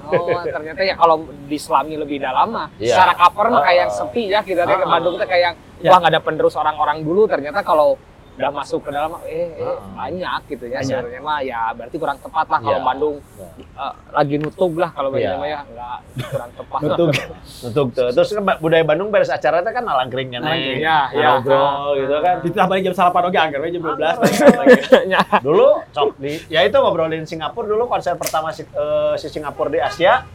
Oh, ternyata ya kalau diselami lebih dalam mah Iya. secara cover mah kayak yang Ah. sepi ya kita lihat ke Ah. Bandung tuh kayak Ya. wah nggak ada penerus orang-orang dulu ternyata kalau udah masuk ke dalam eh, eh Ah. banyak gitu ya Banyak. sebenarnya mah ya berarti kurang tepat lah kalau Iya. Bandung Iya. eh, lagi nutup lah kalau Iya. begini mah ya nggak kurang tepat. Nutup. Untuk tuh. Terus kan budaya Bandung beres acara itu kan nalangkring kan. Nalangkring, ya, ya. Ngobrol gitu kan. Ditambah lagi jam salapan oke angker jam 12. Ya. Dulu cok di ya itu ngobrolin Singapura dulu konser pertama si, eh, si Singapura di Asia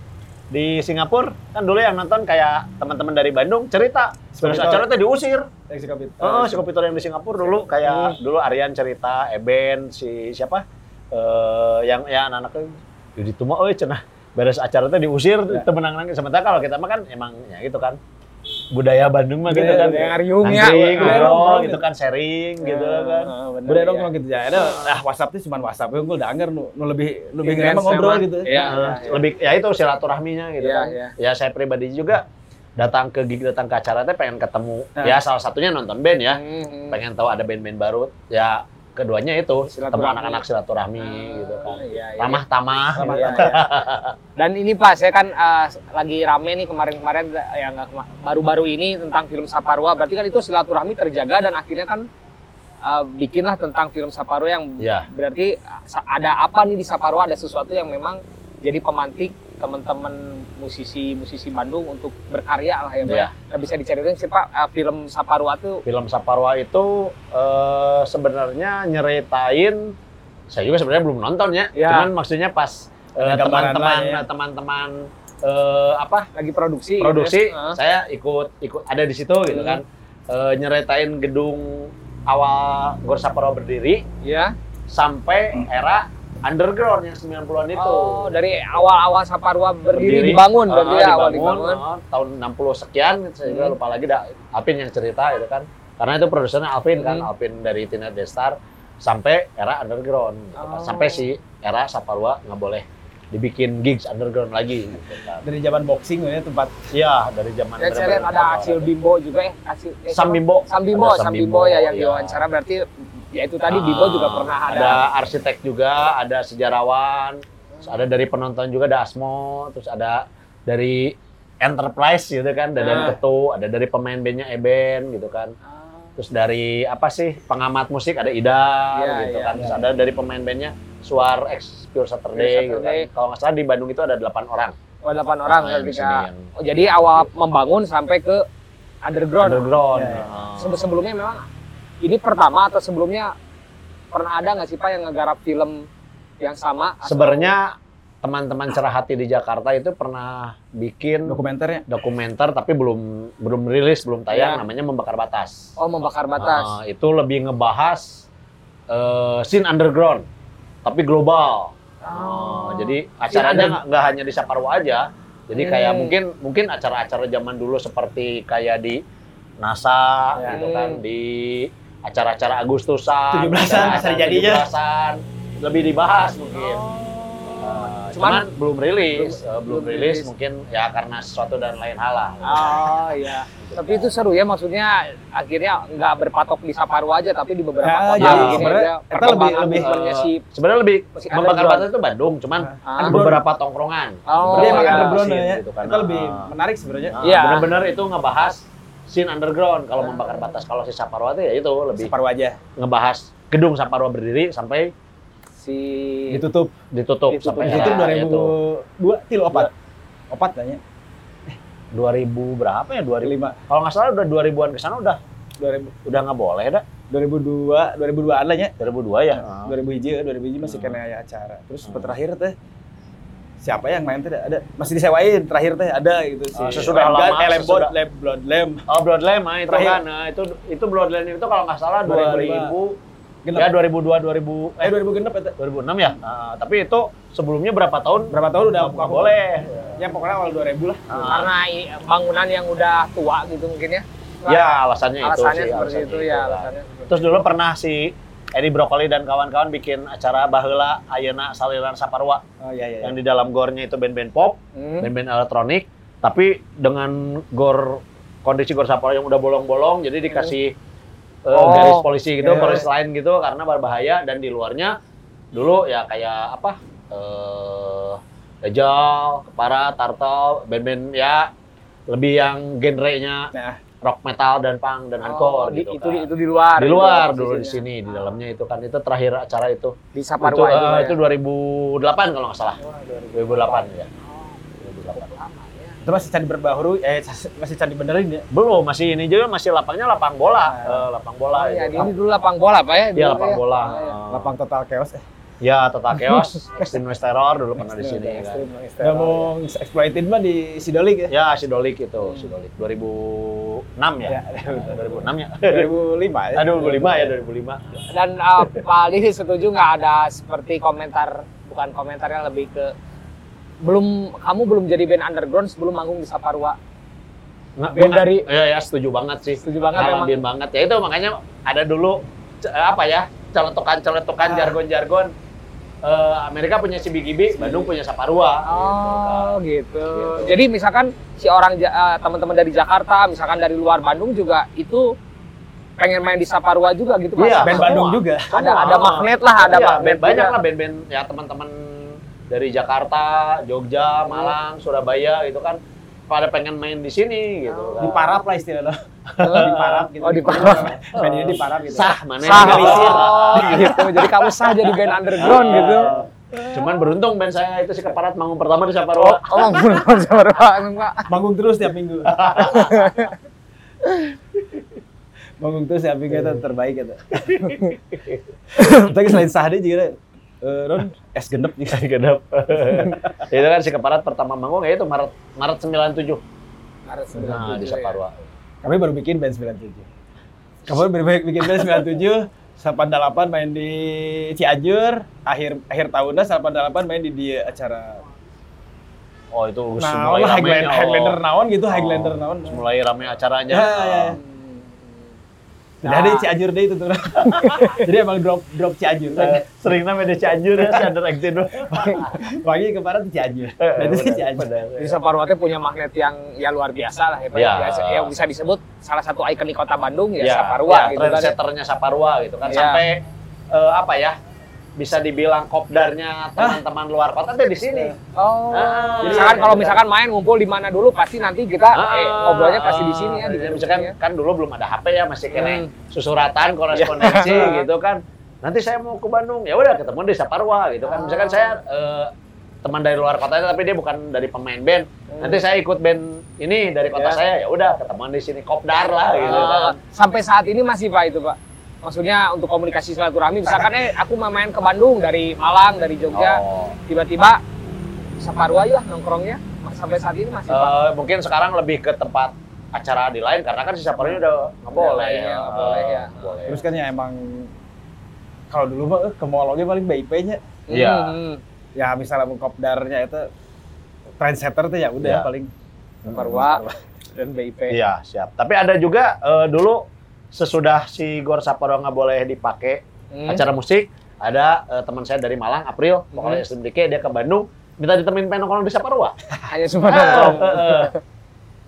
di Singapura kan dulu yang nonton kayak teman-teman dari Bandung cerita. Terus acara itu diusir. Oh si Kopitor yang di Singapura dulu kayak dulu Aryan cerita Eben si siapa? Eh yang ya anak-anak jadi tuh oh cenah beres acara itu diusir Ya. temenang nangis sementara kalau kita mah kan emang ya gitu kan budaya Bandung mah gitu Budaya- kan budaya ngariung ya. Nangkring, Budaya ngobrol nongkrong gitu kan sharing gitu kan ya. dong kalau gitu ya. Nah WhatsApp tuh cuma WhatsApp unggul udah angker nu, lebih lebih Intens ngena ngobrol gitu. Iya, iya, iya. lebih ya itu silaturahminya gitu Iya, kan. iya. Ya saya pribadi juga datang ke gig datang ke acara teh pengen ketemu ya salah satunya nonton band ya. Mhm. Pengen tahu ada band-band baru. Ya keduanya itu Silaturahmi. anak-anak silaturahmi gitu kan. Iya, iya. Ramah tamah. Ramah Iya, iya. Dan ini Pak, saya kan eh, lagi rame nih kemarin-kemarin yang baru-baru ini tentang film Saparwa. Berarti kan itu silaturahmi terjaga dan akhirnya kan eh, bikinlah tentang film Saparwa yang Iya. berarti eh, ada apa nih di Saparwa? Ada sesuatu yang memang jadi pemantik teman-teman musisi-musisi Bandung untuk berkarya lah ya, Pak. Iya. Nah, bisa diceritain sih Pak, eh, film Saparwa tuh Film Saparwa itu eh, sebenarnya nyeritain saya juga sebenarnya belum nonton ya. Ya. Cuman maksudnya pas eh, Ada gambaran teman-teman ya. teman-teman eh, apa lagi produksi. gitu produksi ya. Saya ikut ikut ada di situ gitu Hmm. kan Eh, nyeritain gedung awal Gor Saparwa berdiri ya. sampai era underground yang 90-an itu Oh, dari awal-awal Saparwa berdiri, Berdiri. dibangun Eh, berarti ya awal dibangun, dibangun. eh, tahun 60 sekian saya juga Hmm. lupa lagi dah Alvin yang cerita gitu kan karena itu produsernya Alvin kan Hmm. Alvin dari Tina Destar sampai era underground gitu kan. Oh. sampai si era Saparwa nggak boleh dibikin gigs underground lagi gitu kan. Dari zaman boxing ya tempat Iya, dari zaman Dan saya lihat ada. Acil Bimbo juga ya. Acil, eh, Sam? Bimbo. Sam Bimbo, Sam Bimbo ya yang iya. diwawancara berarti ya itu tadi Bimbo juga Ah, pernah ada. Ada arsitek juga, ada sejarawan, terus ada dari penonton juga ada Asmo, terus ada dari Enterprise gitu kan, ada dari Ah. Ketu, ada dari pemain bandnya Eben gitu kan. Ah, Terus dari apa sih pengamat musik ada Ida Iya, gitu iya, kan. Terus ada dari pemain bandnya Suar X Pure Saturday, Pure gitu kan. Saturday. Kalau nggak salah di Bandung itu ada 8 orang. Oh, delapan orang ketika. sini yang Oh, jadi awal membangun sampai ke underground. underground. Iya, iya. Sebe- Sebelumnya memang ini pertama atau sebelumnya pernah ada nggak sih Pak yang ngegarap film yang sama? Sebenarnya teman-teman cerah hati di Jakarta itu pernah bikin dokumenternya. dokumenter tapi belum belum rilis belum tayang Ya. namanya membakar batas. Oh, membakar batas. Ah, itu lebih ngebahas eh, scene underground tapi global. Oh. Ah, jadi acaranya nggak hanya di Saparwa aja. Jadi kayak Hmm. mungkin mungkin acara-acara zaman dulu seperti kayak di NASA Ya. gitu kan Hmm. di acara-acara Agustusan, 17-an, acara-acara bisa jadinya. 17-an, lebih dibahas mungkin. Oh. Uh, Cuman- cuman, belum rilis, uh, belum belum rilis rilis. mungkin ya karena sesuatu dan lain hal lah. Oh iya. Tapi itu seru ya maksudnya akhirnya nggak berpatok di Saparwa aja tapi di beberapa Ya, kota jadi begini sebenarnya kita lebih- lebih- si Sebenarnya lebih membakar batas itu Bandung, cuman ada beberapa tongkrongan. Oh, beberapa emang iya. scene ya. gitu kan. Kita lebih Ah. menarik sebenarnya. Ah, Iya. Benar-benar itu ngebahas scene underground kalau membakar batas. Kalau si Saparwa itu ya itu lebih Separuh aja ngebahas gedung Saparwa berdiri sampai si ditutup. ditutup, Ditutup. sampai Ditutup era itu. 2002 til opat. Opat tanya. 2000 berapa ya? 2005. 5 Kalau nggak salah udah 2000-an ke sana udah 2000 udah nggak boleh dah. 2002 2002 an lah nya. 2002 ya. 2000 hiji, 2000 hiji masih Hmm. kena acara. Terus sempat terakhir teh siapa yang main teh ada masih disewain terakhir teh ada gitu sih. Ah, sesudah lama, eh, Lem sesudah- Lem Blood Lem. Oh Bloodline mah itu Terakhir. kan, nah, itu itu Bloodline itu kalau nggak salah 2005. 2000 Genep. Ya 2002 2000 Eh 2000 genep eta. 2006 ya. Nah, tapi itu sebelumnya berapa tahun? Berapa tahun udah nggak boleh. Ya pokoknya awal 2000 lah. Nah, Karena bangunan yang udah tua gitu mungkin ya. ya alasannya, itu alasannya sih. seperti alasannya itu itu, ya alasannya. seperti Terus dulu pernah si Edi Brokoli dan kawan-kawan bikin acara Baheula Ayeuna Saliran Saparwa Oh iya iya. yang di dalam gornya itu band-band pop, Hmm. band-band elektronik, tapi dengan gor kondisi gor Saparwa yang udah bolong-bolong, jadi dikasih eh, Oh, garis polisi gitu, garis. polis lain gitu karena berbahaya dan di luarnya dulu ya kayak apa? eh Dajjal, Kepara, Tartel, band-band ya lebih yang genrenya Nah, rock metal dan punk dan Oh, hardcore di, gitu itu, kan. itu di luar. di luar gitu dulu di sini di dalamnya itu kan itu terakhir acara itu Di itu, Saparwa itu, eh, Pak, itu ya? 2008 kalau nggak salah 2008 ya 2008 itu masih candi berbahuru eh masih candi benerin ya. belum masih ini juga masih lapangnya lapang bola eh, lapang bola Oh, iya, itu. ini dulu lapang bola Pak ya? Iya, lapang ya. bola Oh, iya. Lapang total chaos eh. Ya total chaos extreme noise terror dulu pernah di sini kan Udah mau exploited mah di Sidolik ya. ya sidolik itu sidolik 2006 ya, Ya. 2006 ya 2005 ya. aduh 2005 ya 2005 Dan uh, Pak Ali setuju nggak ada seperti komentar, bukan komentarnya lebih ke belum kamu belum jadi band underground sebelum manggung di Saparwa. Nggak, Band dari- ya ya setuju banget sih Setuju banget memang. ngalamin banget ya itu makanya ada dulu apa ya celetukan-celetukan Ah. jargon-jargon Eh, Amerika punya CBGB, Bandung punya Saparua gitu kan. Oh gitu. Jadi misalkan si orang uh, teman-teman dari Jakarta, misalkan dari luar Bandung juga itu pengen main di Saparwa juga gitu Pak. Iya, Band semua. Bandung juga. Ada ada magnet lah, ada Iya, magnet band- banyak juga. lah band-band ya teman-teman dari Jakarta, Jogja, Malang, Surabaya gitu kan pada pengen main di sini gitu kan. Di parap lah istilahnya. Eh, di parap gitu. Oh, di parap. Main ini di parap gitu. Sah mana Sah, oh, gitu. Jadi kamu sah jadi band underground Ah. gitu. Cuman beruntung band saya itu si keparat manggung pertama di Oh, Saparua. oh manggung Saparwa enggak. Manggung terus tiap minggu. Manggung terus tiap minggu itu terbaik gitu. Tapi selain sah dia juga eh, Ron es genep juga. Genep. itu kan si keparat pertama manggung ya itu Maret Maret 97. Harus Nah, di ya. Saparua. Kami baru bikin band 97. Kamu baru bikin band 97, 88 main di Cianjur, akhir akhir tahunnya 88 main di dia acara Oh, itu Nah, mulai ramenya, Highlander, oh. Highlander naon gitu, Oh, Highlander naon. Mulai rame acaranya. Ya, ya, ya. Jadi ada di Cianjur deh itu tuh. Jadi emang drop drop Cianjur. Eh, Sering namanya di Cianjur ya, si Under Actin. Pagi kemarin di Cianjur. Eh, Dan itu benar, Cianjur. benar. Jadi Saparwa teh punya magnet yang ya luar biasa lah ya, Pak. Iya. Biasa, yang bisa disebut salah satu ikon di kota Bandung ya, Ya, Saparwa ya, gitu kan. ya. trendsetternya Saparua gitu kan Iya. sampai eh, apa ya? Bisa dibilang kopdarnya teman-teman luar kota tuh di sini. Oh. Ah. Jadi misalkan kalau misalkan main ngumpul di mana dulu pasti nanti kita eh, ngobrolnya pasti di sini ya di gedung misalkan ya. kan dulu belum ada HP ya, masih kena Hmm. susuratan, korespondensi gitu kan. Nanti saya mau ke Bandung, ya udah ketemu di Saparua gitu kan. Misalkan saya eh, teman dari luar kota tapi dia bukan dari pemain band. Nanti saya ikut band ini dari kota Ya. saya, ya udah ketemuan di sini kopdar lah gitu Ah, kan. sampai saat ini masih Pak itu Pak. Maksudnya untuk komunikasi silaturahmi misalkan eh aku mau main ke Bandung dari Malang, dari Jogja, Oh. tiba-tiba Saparwa ya nongkrongnya sampai saat ini masih. Eh, mungkin sekarang lebih ke tempat acara di lain karena kan si Saparua udah nggak boleh lain ya, nggak boleh ya. Boleh. Terus kan ya emang kalau dulu mah eh, ke mallnya paling BIP-nya. Iya. Hmm. Ya misalnya mau kopdarnya itu trendsetter tuh ya udah Iya. paling Saparwa dan BIP. Iya, siap. Tapi ada juga eh, dulu sesudah si Gor Saparua nggak boleh dipakai Hmm. acara musik, ada eh, teman saya dari Malang, April, pokoknya SMDK, dia ke Bandung, minta ditemenin pengen nongkrong di Saparua. Hanya cuma Eh, nongkrong. eh, eh.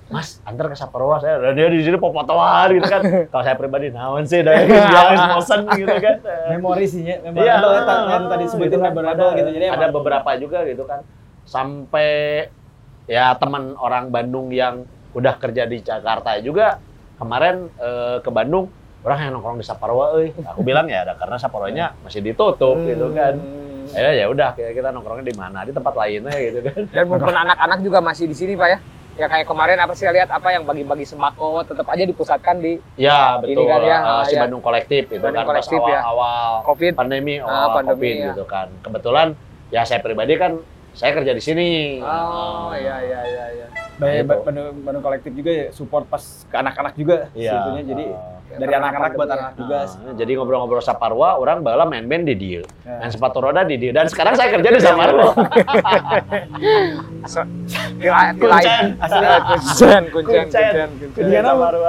Mas, antar ke Saparua saya. Dan dia di sini popotoan gitu kan. Kalau saya pribadi, naon sih, dari dia bosan gitu kan. Memori sih ya, memori Iya, yang tadi- sebutin gitu kan. Ada- gitu. Jadi ada beberapa juga gitu kan. Sampai ya teman orang Bandung yang udah kerja di Jakarta juga kemarin eh, ke Bandung orang yang nongkrong di Saparua euy. Aku bilang ya ada karena Saparuanya masih ditutup gitu kan. Hmm. Ya ya udah kita, nongkrongnya di mana? Di tempat lainnya gitu kan. Dan maupun anak-anak juga masih di sini Pak ya. Ya kayak kemarin apa sih lihat apa yang bagi-bagi sembako tetap aja dipusatkan di Ya Ini betul. kan ya, Eh, si ya. Bandung kolektif itu Bandung kan pas Kolektif ya. awal-awal Covid. pandemi, Ah, awal pandemi, Covid ya. gitu kan. Kebetulan ya saya pribadi kan saya kerja di sini. Oh Eh, iya iya iya iya. Banyak Gitu. Bandung, Bandung kolektif juga ya support pas ke anak-anak juga Iya. sebetulnya. Jadi Oh. dari anak-anak buat anak juga. Nah, jadi ngobrol-ngobrol saparwa, orang bala main band di dia, Ya. main sepatu roda di dia, dan sekarang saya kerja di Saparwa. Tilai, tilai. Asli. Kuncen, kuncen, Kuncen. kuncen, kuncen.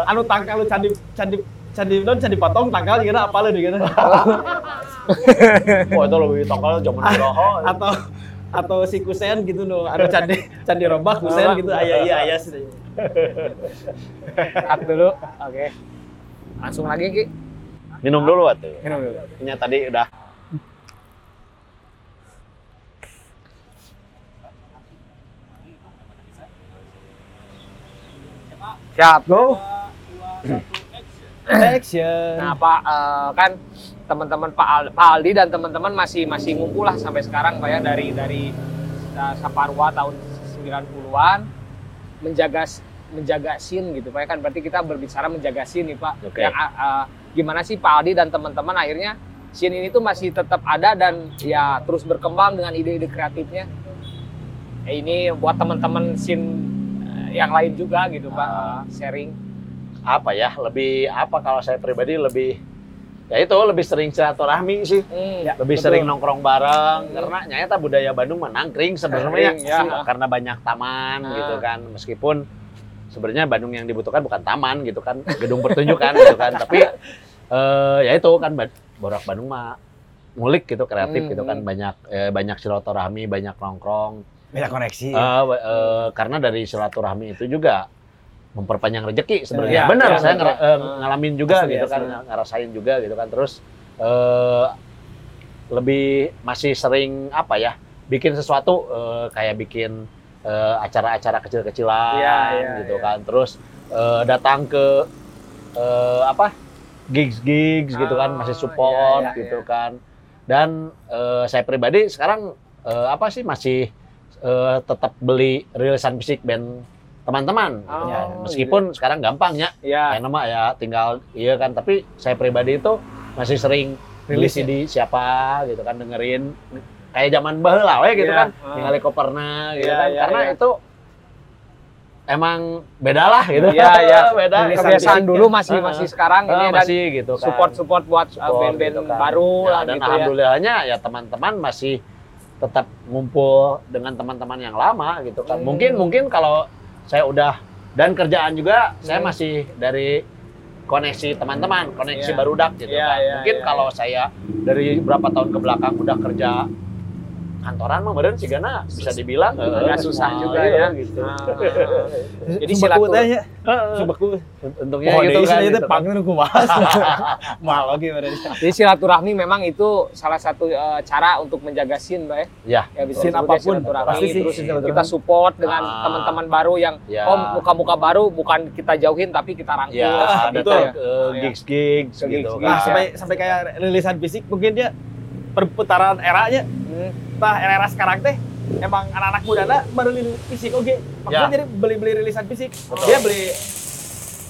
Anu tangkal lu candi candi candi non candi potong tangkal gimana apa lu gimana Wah itu lebih tongkol zaman dulu. atau atau si kusen gitu no anu candi candi robak kusen gitu ayah iya ayah sih Cut dulu. Oke. Langsung lagi, Ki. Minum dulu atuh. Minum dulu. Ini tadi udah Siap. go action Nah, Pak, eh, kan teman-teman Pak, Al- Pak Aldi dan teman-teman masih masih ngumpul lah sampai sekarang Pak ya dari dari uh, Saparwa tahun 90-an menjaga menjaga scene gitu Pak ya kan berarti kita berbicara menjaga scene nih Pak. Oke. Yang uh, gimana sih Pak Aldi dan teman-teman akhirnya scene ini tuh masih tetap ada dan ya terus berkembang dengan ide-ide kreatifnya. Eh, ini buat teman-teman scene yang lain juga gitu Pak, uh, sharing. apa ya? Lebih apa kalau saya pribadi lebih ya itu lebih sering silaturahmi sih. Hmm. Ya. lebih betul. sering nongkrong bareng karena nyata budaya Bandung menangkring sebenarnya ya. karena banyak taman Ah. gitu kan meskipun sebenarnya Bandung yang dibutuhkan bukan taman gitu kan gedung pertunjukan gitu kan tapi eh, ya itu kan borak Bandung mah ngulik gitu kreatif Hmm, gitu kan hmm. banyak eh, banyak silaturahmi banyak nongkrong banyak koneksi Eh, eh, karena dari silaturahmi itu juga memperpanjang rezeki Iya, sebenarnya. Benar, iya, saya ngera- eh, ngalamin juga Asli, gitu asli. kan, ngerasain juga gitu kan. Terus eh lebih masih sering apa ya? Bikin sesuatu eh, kayak bikin eh, acara-acara kecil-kecilan Iya, iya, gitu iya. kan. Terus eh, datang ke eh, apa? gigs-gigs gitu kan, masih Ah, support iya, iya, gitu iya. kan. Dan eh, saya pribadi sekarang eh, apa sih masih eh, tetap beli rilisan fisik band teman-teman. gitu. Oh, Ya, meskipun sekarang gampang ya, Ya. kayak nama ya tinggal iya kan. Tapi saya pribadi itu masih sering Rilis ya? CD siapa gitu kan dengerin kayak zaman baheula we gitu Iya, kan, ah. ningali koperna gitu Iya, kan. iya, Karena iya. itu emang beda lah gitu. Iya, iya. beda. Kebiasaan dulu masih Ah, masih sekarang ah, ini dan masih gitu kan. support support buat uh, band-band gitu kan. baru Ya, lah dan gitu ya. alhamdulillahnya ya teman-teman masih tetap ngumpul dengan teman-teman yang lama gitu kan. Hmm. Mungkin mungkin kalau saya udah dan kerjaan juga saya Hmm. masih dari koneksi teman-teman, koneksi Iya. barudak gitu Iya, kan. iya, mungkin iya. kalau saya dari beberapa tahun ke belakang udah kerja kantoran mah meureun sih gana bisa dibilang Agak susah ah, juga iya, ya. gitu. Ah, ah, ah. Jadi Sumbaku silatur- teh nya Heeh. Sumbaku Untungnya oh gitu kan. gitu teh kan. pangkeun kumaha mal oke berarti Jadi silaturahmi memang itu salah satu uh, cara untuk menjaga scene, Mbak ya. Ya. Ya ya apa pun, silaturahmi pasti sih terus kita support dengan Ah. teman-teman baru yang Ya. oh muka-muka baru bukan kita jauhin tapi kita rangkul. Ya, gitu datang ya. ke Iya. gigs-gigs gitu gigs-gigs. nah kan. sampai sampai kayak rilisan fisik mungkin dia perputaran eranya Hmm. Tah era-era sekarang teh emang anak-anak muda na beli fisik oke maksudnya Ya. jadi beli-beli rilisan fisik Betul. dia beli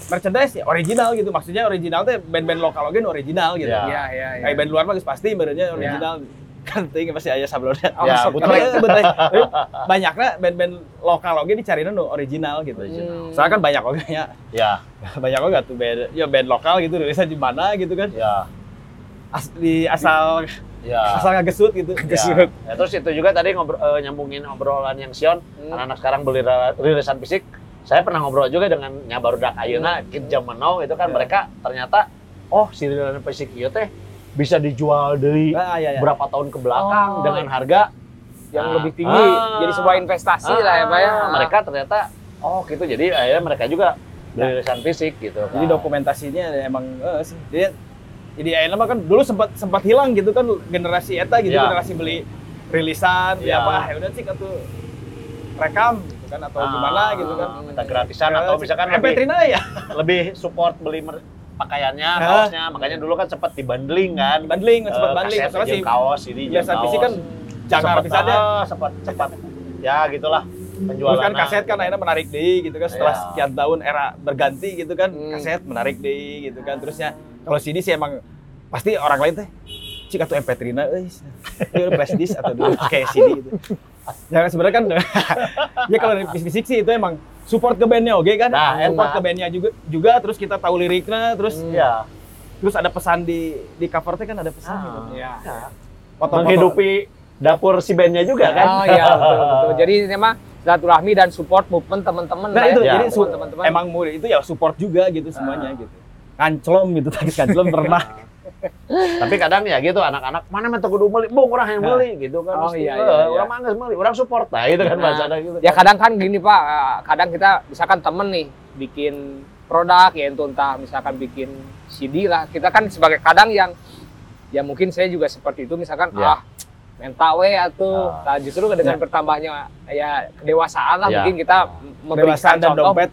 merchandise ya original gitu maksudnya original teh band-band lokal oke original gitu Ya. Iya, iya, iya. kayak band luar mah geus pasti benernya original kan ting pasti aya sablonnya Oh, Ya, sok. betul. Tapi banyaknya band-band lokal oke dicariin nu original gitu Hmm. soalnya kan banyak oke ya Ya, banyak oke tuh band ya band lokal gitu rilisan di mana gitu kan ya, asli asal ya. asal ngegesut gitu Ya. Ya, terus itu juga tadi ngobrol, eh, nyambungin obrolan yang Sion, Hmm. anak-anak sekarang beli rilisan fisik. Saya pernah ngobrol juga dengan Nyabarudak Ayeuna, Kid zaman now itu kan Ya. mereka ternyata oh si rilisan fisik ieu teh bisa dijual dari ah, iya, iya. berapa tahun ke belakang Oh. dengan harga yang Ah. lebih tinggi Ah. jadi sebuah investasi Ah, lah ya Pak ya. Mereka ternyata oh gitu. Jadi akhirnya mereka juga beli rilisan fisik gitu. Jadi kan. dokumentasinya emang eh, sih. Jadi jadi ayeuna mah kan dulu sempat sempat hilang gitu kan generasi eta gitu Ya. generasi beli rilisan Ya. ya apa ya udah sih atuh rekam gitu kan atau Ah, gimana gitu kan. minta gratisan atau misalkan lebih MP3 na ya. lebih support beli pakaiannya, Ah. kaosnya. Makanya dulu kan sempat dibundling kan. Bundling, sempat Eh, Soalnya jeung sih kaos ini biasa kan jangan pisannya. ah, sempat sempat ya gitulah penjualan kan kaset kan akhirnya menarik deh gitu kan setelah Ya. sekian tahun era berganti gitu kan Hmm. kaset menarik deh gitu kan terusnya kalau CD sih emang pasti orang lain teh cik atau MP3 na euy Dia flash disk atau dulu kayak CD gitu ya sebenarnya kan ya kalau dari fisik sih itu emang support ke bandnya oke kan Nah, support enak. ke bandnya juga juga terus kita tahu liriknya terus Hmm. Iya. terus ada pesan di di covernya kan ada pesan Ah. gitu. Iya. Foto-foto. Menghidupi dapur si bandnya juga kan. Oh iya betul betul. Jadi ini mah silaturahmi dan support movement teman-teman. nah lah itu ya. jadi teman-teman. emang mu- itu ya support juga gitu semuanya gitu kanclom gitu tadi kanclom pernah Tapi kadang ya gitu anak-anak mana mah kudu meuli, bung urang yang Nah. meuli gitu kan. Oh, iya, iya, iya. Urang mah geus meuli, urang support nah itu kan Nah, bahasana gitu. Ya kadang kan gini Pak, eh, kadang kita misalkan temen nih bikin produk ya itu entah misalkan bikin CD lah. Kita kan sebagai kadang yang ya mungkin saya juga seperti itu misalkan Ya. ah mental we atuh. Ah. Nah, justru dengan Ya. bertambahnya ya kedewasaan lah Ya. mungkin kita memberikan Kedewasaan dan contoh dompet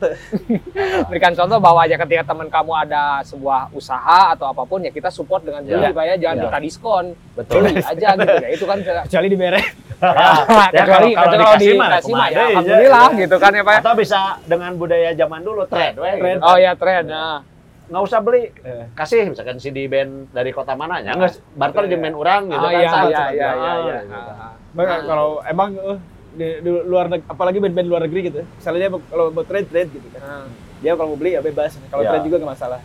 berikan contoh bahwa aja ketika teman kamu ada sebuah usaha atau apa pun ya kita support dengan beli Ya. Ya jangan Ya. minta diskon Betul. beli aja gitu ya itu kan kecuali di bere Ya, kecuali kalau- kalau kalau dikasih mah, dikasih mah ya alhamdulillah ya. gitu kan ya Pak ya. Atau bisa dengan budaya zaman dulu trade we. Trade. gitu. Oh ya tren. Nah. Nggak usah beli, Eh. kasih misalkan CD band dari kota mana ya nggak barter di band urang gitu Oh kan. iya iya iya itu. iya. iya. Ah. Kalau emang eh, di, di luar neg- apalagi band-band luar negeri gitu misalnya dia kalau mau trade trade gitu kan Ah. dia kalau mau beli ya bebas kalau Ya. trade juga nggak masalah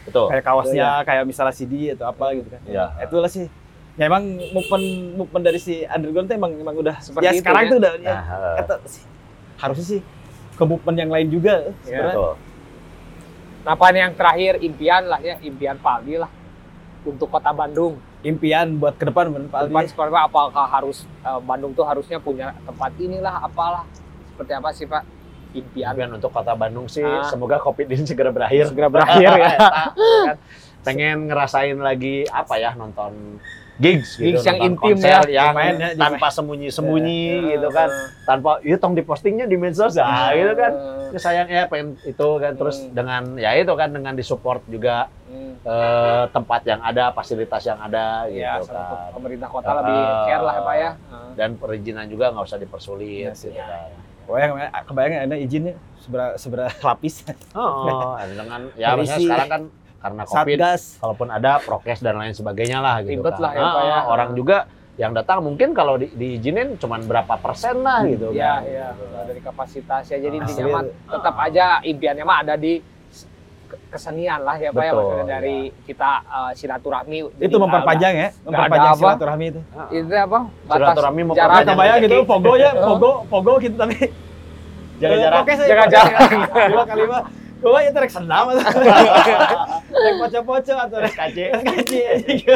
Betul. kayak kaosnya kayak misalnya CD atau apa gitu kan Iya. itulah sih ya emang movement movement dari si underground tuh emang emang udah Seperti ya itu sekarang ya. tuh udah ya, Nah, eh, kata sih harusnya sih ke movement yang lain juga sebenarnya betul. Apa yang terakhir impian lah ya, impian Paldi lah untuk kota Bandung. impian buat ke depan men Pak Depan seperti apa? Apakah harus eh, Bandung tuh harusnya punya tempat inilah apalah? Seperti apa sih, Pak? Impian Impian untuk kota Bandung sih Ah. semoga covid ini segera berakhir. segera berakhir ya. Pengen ngerasain lagi apa ya nonton gigs, Gigs gitu, yang nonton intim konser ya, yang main ya, tanpa sembunyi-sembunyi Ya, gitu kan, tanpa itu tong dipostingnya di medsos ah, gitu kan. Eh, Ya, pengen itu kan terus Hmm. dengan ya itu kan dengan disupport juga hmm. eh, tempat yang ada, fasilitas yang ada Ya, gitu kan. pemerintah kota Ah. lebih care lah ya, Pak ya. Ah. Dan perizinan juga nggak usah dipersulit Iya sih. gitu kan. Kebayang, kebayang ada izinnya seberapa seberapa lapis Oh, dengan ya maksudnya sekarang kan karena covid satgas kalaupun ada prokes dan lain sebagainya lah gitu Ribet kan. lah ya, Pak, ya. Ah, Orang juga yang datang mungkin kalau di, diizinin cuman berapa persen lah gitu Iya, kan. iya. Nah, dari kapasitas ya. Jadi Ah. intinya mah tetap aja impiannya mah ada di ke- kesenian lah ya Pak ya. Maksudnya dari kita eh, silaturahmi. itu memperpanjang ya memperpanjang apa. silaturahmi itu Itu apa? Silaturahmi jarak. memperpanjang. nah, kebayang gitu pogo ya pogo pogo gitu tapi Jaga jarak. Saya Jaga jarak. Dua kali mah. Gua itu rek senam atau rek poco-poco atau rek SKC. kaji.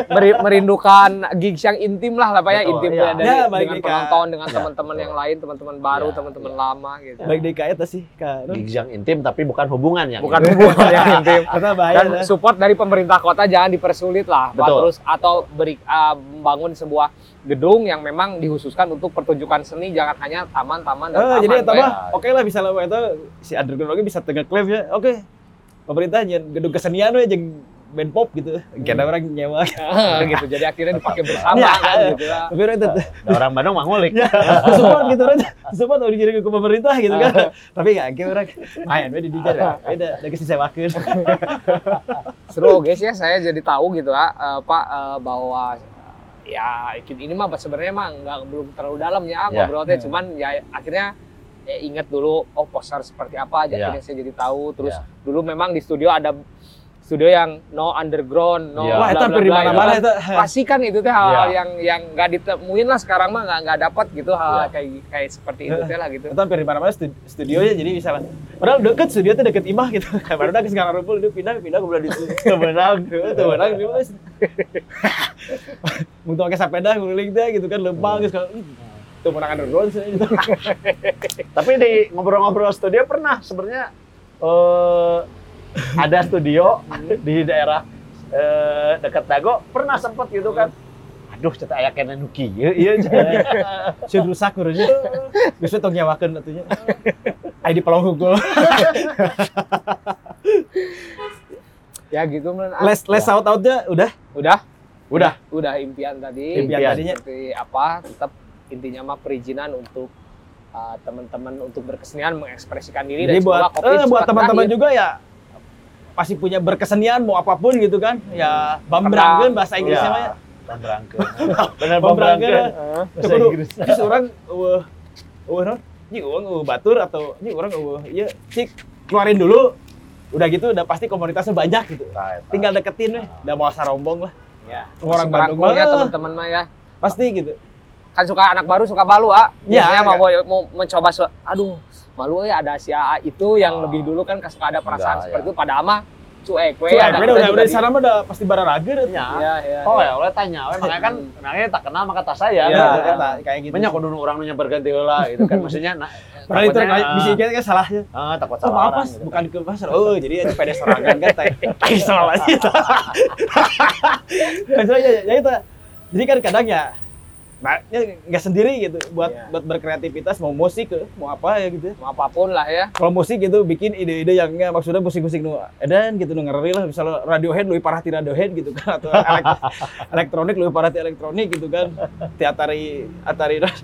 Meri- merindukan gigs yang intim lah lah Pak ya. Intim iya. dari, Ya, dengan di Kak. penonton, dengan Ya, teman-teman yang lain, teman-teman baru, Ya, teman-teman ya. lama gitu. Baik di itu sih, Kak. Gigs yang intim tapi bukan hubungan yang Bukan intim. hubungan yang intim. Karena bahaya dan support dari pemerintah kota jangan dipersulit lah Pak. Betul. terus atau beri uh, membangun sebuah gedung yang memang dikhususkan untuk pertunjukan seni jangan hanya taman-taman dan Oh, taman jadi Pak, tambah ya. oke lah bisa lah itu si underground lagi bisa tengah klaim ya. Oke. Pemerintah nyen gedung kesenian we jeung band pop gitu. Kena orang nyewa. gitu jadi akhirnya dipakai bersama Ya. kan gitu lah Tapi orang itu Ada orang Bandung mah ngulik. support gitu orang support udah jadi ke pemerintah gitu kan. Tapi enggak kayak orang main we di dijar ya. Beda ada disewakeun. seru guys ya saya jadi tahu gitu ah eh, Pak eh, bahwa ya ini mah sebenarnya mah nggak belum terlalu dalam ya Ya. ngobrolnya Ya. cuman ya akhirnya ya, ingat dulu oh poster seperti apa aja Ya. akhirnya saya jadi tahu terus Ya. dulu memang di studio ada studio yang no underground no Ya. Wah, itu bla, bla, di bla, mana-mana itu itu. kan pasti kan itu teh hal-hal Ya. yang yang nggak ditemuin lah sekarang mah nggak nggak dapat gitu hal Ya. kayak kayak seperti itu teh lah gitu Itu hampir di mana-mana stu- studionya jadi bisa lah. Padahal deket studio tuh deket imah gitu. Baru udah ke sekarang rumpul itu pindah pindah ke belah di situ benang Untuk pakai sepeda nguling teh gitu kan lempang gitu kan. Tuh menang underground sih gitu. Tapi di ngobrol-ngobrol studio pernah sebenarnya eh ada studio di daerah eh, dekat Dago pernah sempet gitu kan. Aduh, cerita aya kene nu kieu ieu. Saya rusak urusnya. Bisa tong nyawakeun atunya. Ai di pelong hukul. ya gitu men Les les out outnya udah udah Udah. udah impian tadi impian Impian. tadinya. seperti apa tetap intinya mah perizinan untuk uh, teman-teman untuk berkesenian mengekspresikan diri Jadi dan buat eh, buat teman-teman juga ya pasti punya berkesenian mau apa pun gitu kan. Ya bambrangkeun bahasa Inggrisnya mah ya. Pemberangkeun. Bener Pemberangkeun. pemberangkeun. Heeh. Bahasa Inggris. Terus orang eueuh eueuh naon? ini uang uh, batur atau ini orang uh, iya cik keluarin dulu udah gitu udah pasti komunitasnya banyak gitu Nah, eta. tinggal deketin weh udah mau sarombong lah Ya. orang Masih Bandung ya mah. teman-teman mah ya. pasti gitu Kan suka anak baru suka malu, ah. Ya, Biasanya mau, ya. mau mencoba aduh, malu ya ada si AA itu yang Oh. lebih dulu kan suka ada perasaan Enggak, seperti ya. itu pada ama cuek we Cuek, ada udah, udah, di sana mah udah pasti bararaga deh. Ya. Iya, iya. Oh iya. ya, oleh tanya, we makanya kan nanya tak kenal maka tas saya. Ya, gitu kan, kan. kayak gitu. Banyak kudu orang nu berganti heula gitu kan maksudnya nah, Padahal itu bisa kita kan salahnya. ah, takut Oh, salah maaf orang mas, gitu. bukan ke pasar. Oh, jadi aja pede serangan kan, tai tai salah lagi. Maksudnya ya, ya itu. Jadi kan kadang ya, nah, ya nggak sendiri gitu buat Iya. buat berkreativitas mau musik ke, mau apa ya gitu. Mau apa pun lah ya. Kalau musik gitu bikin ide-ide yang nggak maksudnya musik-musik nu edan gitu nu ngeri lah misalnya Radiohead lebih parah ti Radiohead gitu kan atau elek- elektronik lebih parah ti elektronik gitu kan. Ti Atari Atari tidak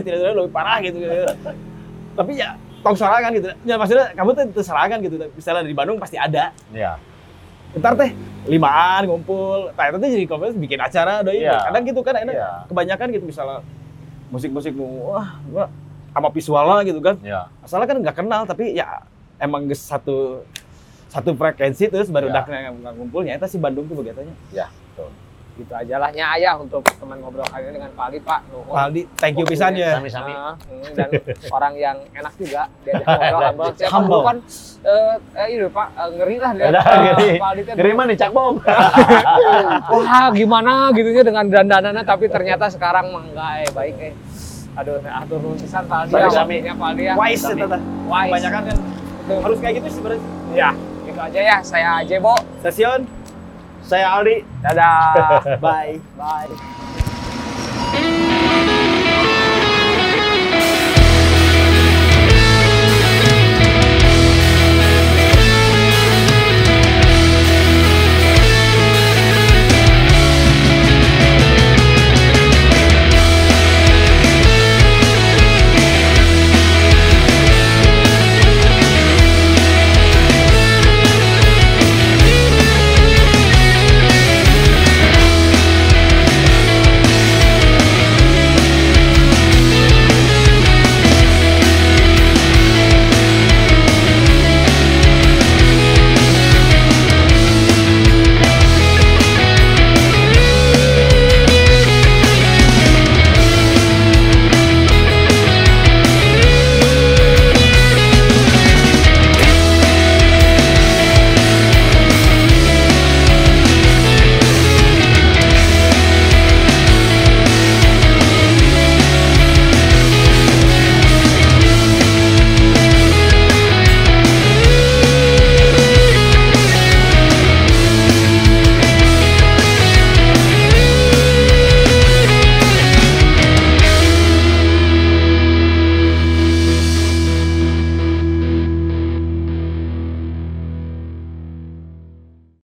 tidak lebih parah gitu, gitu. tapi ya tong serangan gitu ya maksudnya kamu tuh serangan gitu misalnya di Bandung pasti ada Iya. Ntar teh limaan ngumpul nah itu jadi komunitas bikin acara doi Iya. kadang gitu kan enak Iya. kebanyakan gitu misalnya musik-musik nu wah gua sama visualnya gitu kan Iya. asalnya kan nggak kenal tapi ya emang satu satu frekuensi terus baru Iya. dak ngumpulnya itu si Bandung tuh begitunya Gitu aja lah nya ayah untuk teman ngobrol kali ini dengan Pak Aldi, Pak. Nuhun. Pak Aldi thank you pisan ya Sami-sami. Ah, hmm, dan orang yang enak juga diajak ngobrol humble. Siapa Humble. kan eh eh, ini Pak eh, ngeri lah dia. Ngeri. Pak Aldi teh Ngeri mah nih Cak Bom. Wah, gimana gitu ya dengan dandanannya tapi ternyata sekarang mah enggak eh baik eh. Aduh, atur nuhun pisan Pak Aldi. Sami, ya, Pak Aldi ya. wise ya Sami. tata Wise. kebanyakan kan harus kayak gitu sih sebenarnya Ya, gitu aja ya. Saya Jebo. stasiun Saya Aldi. Dadah. bye Bye.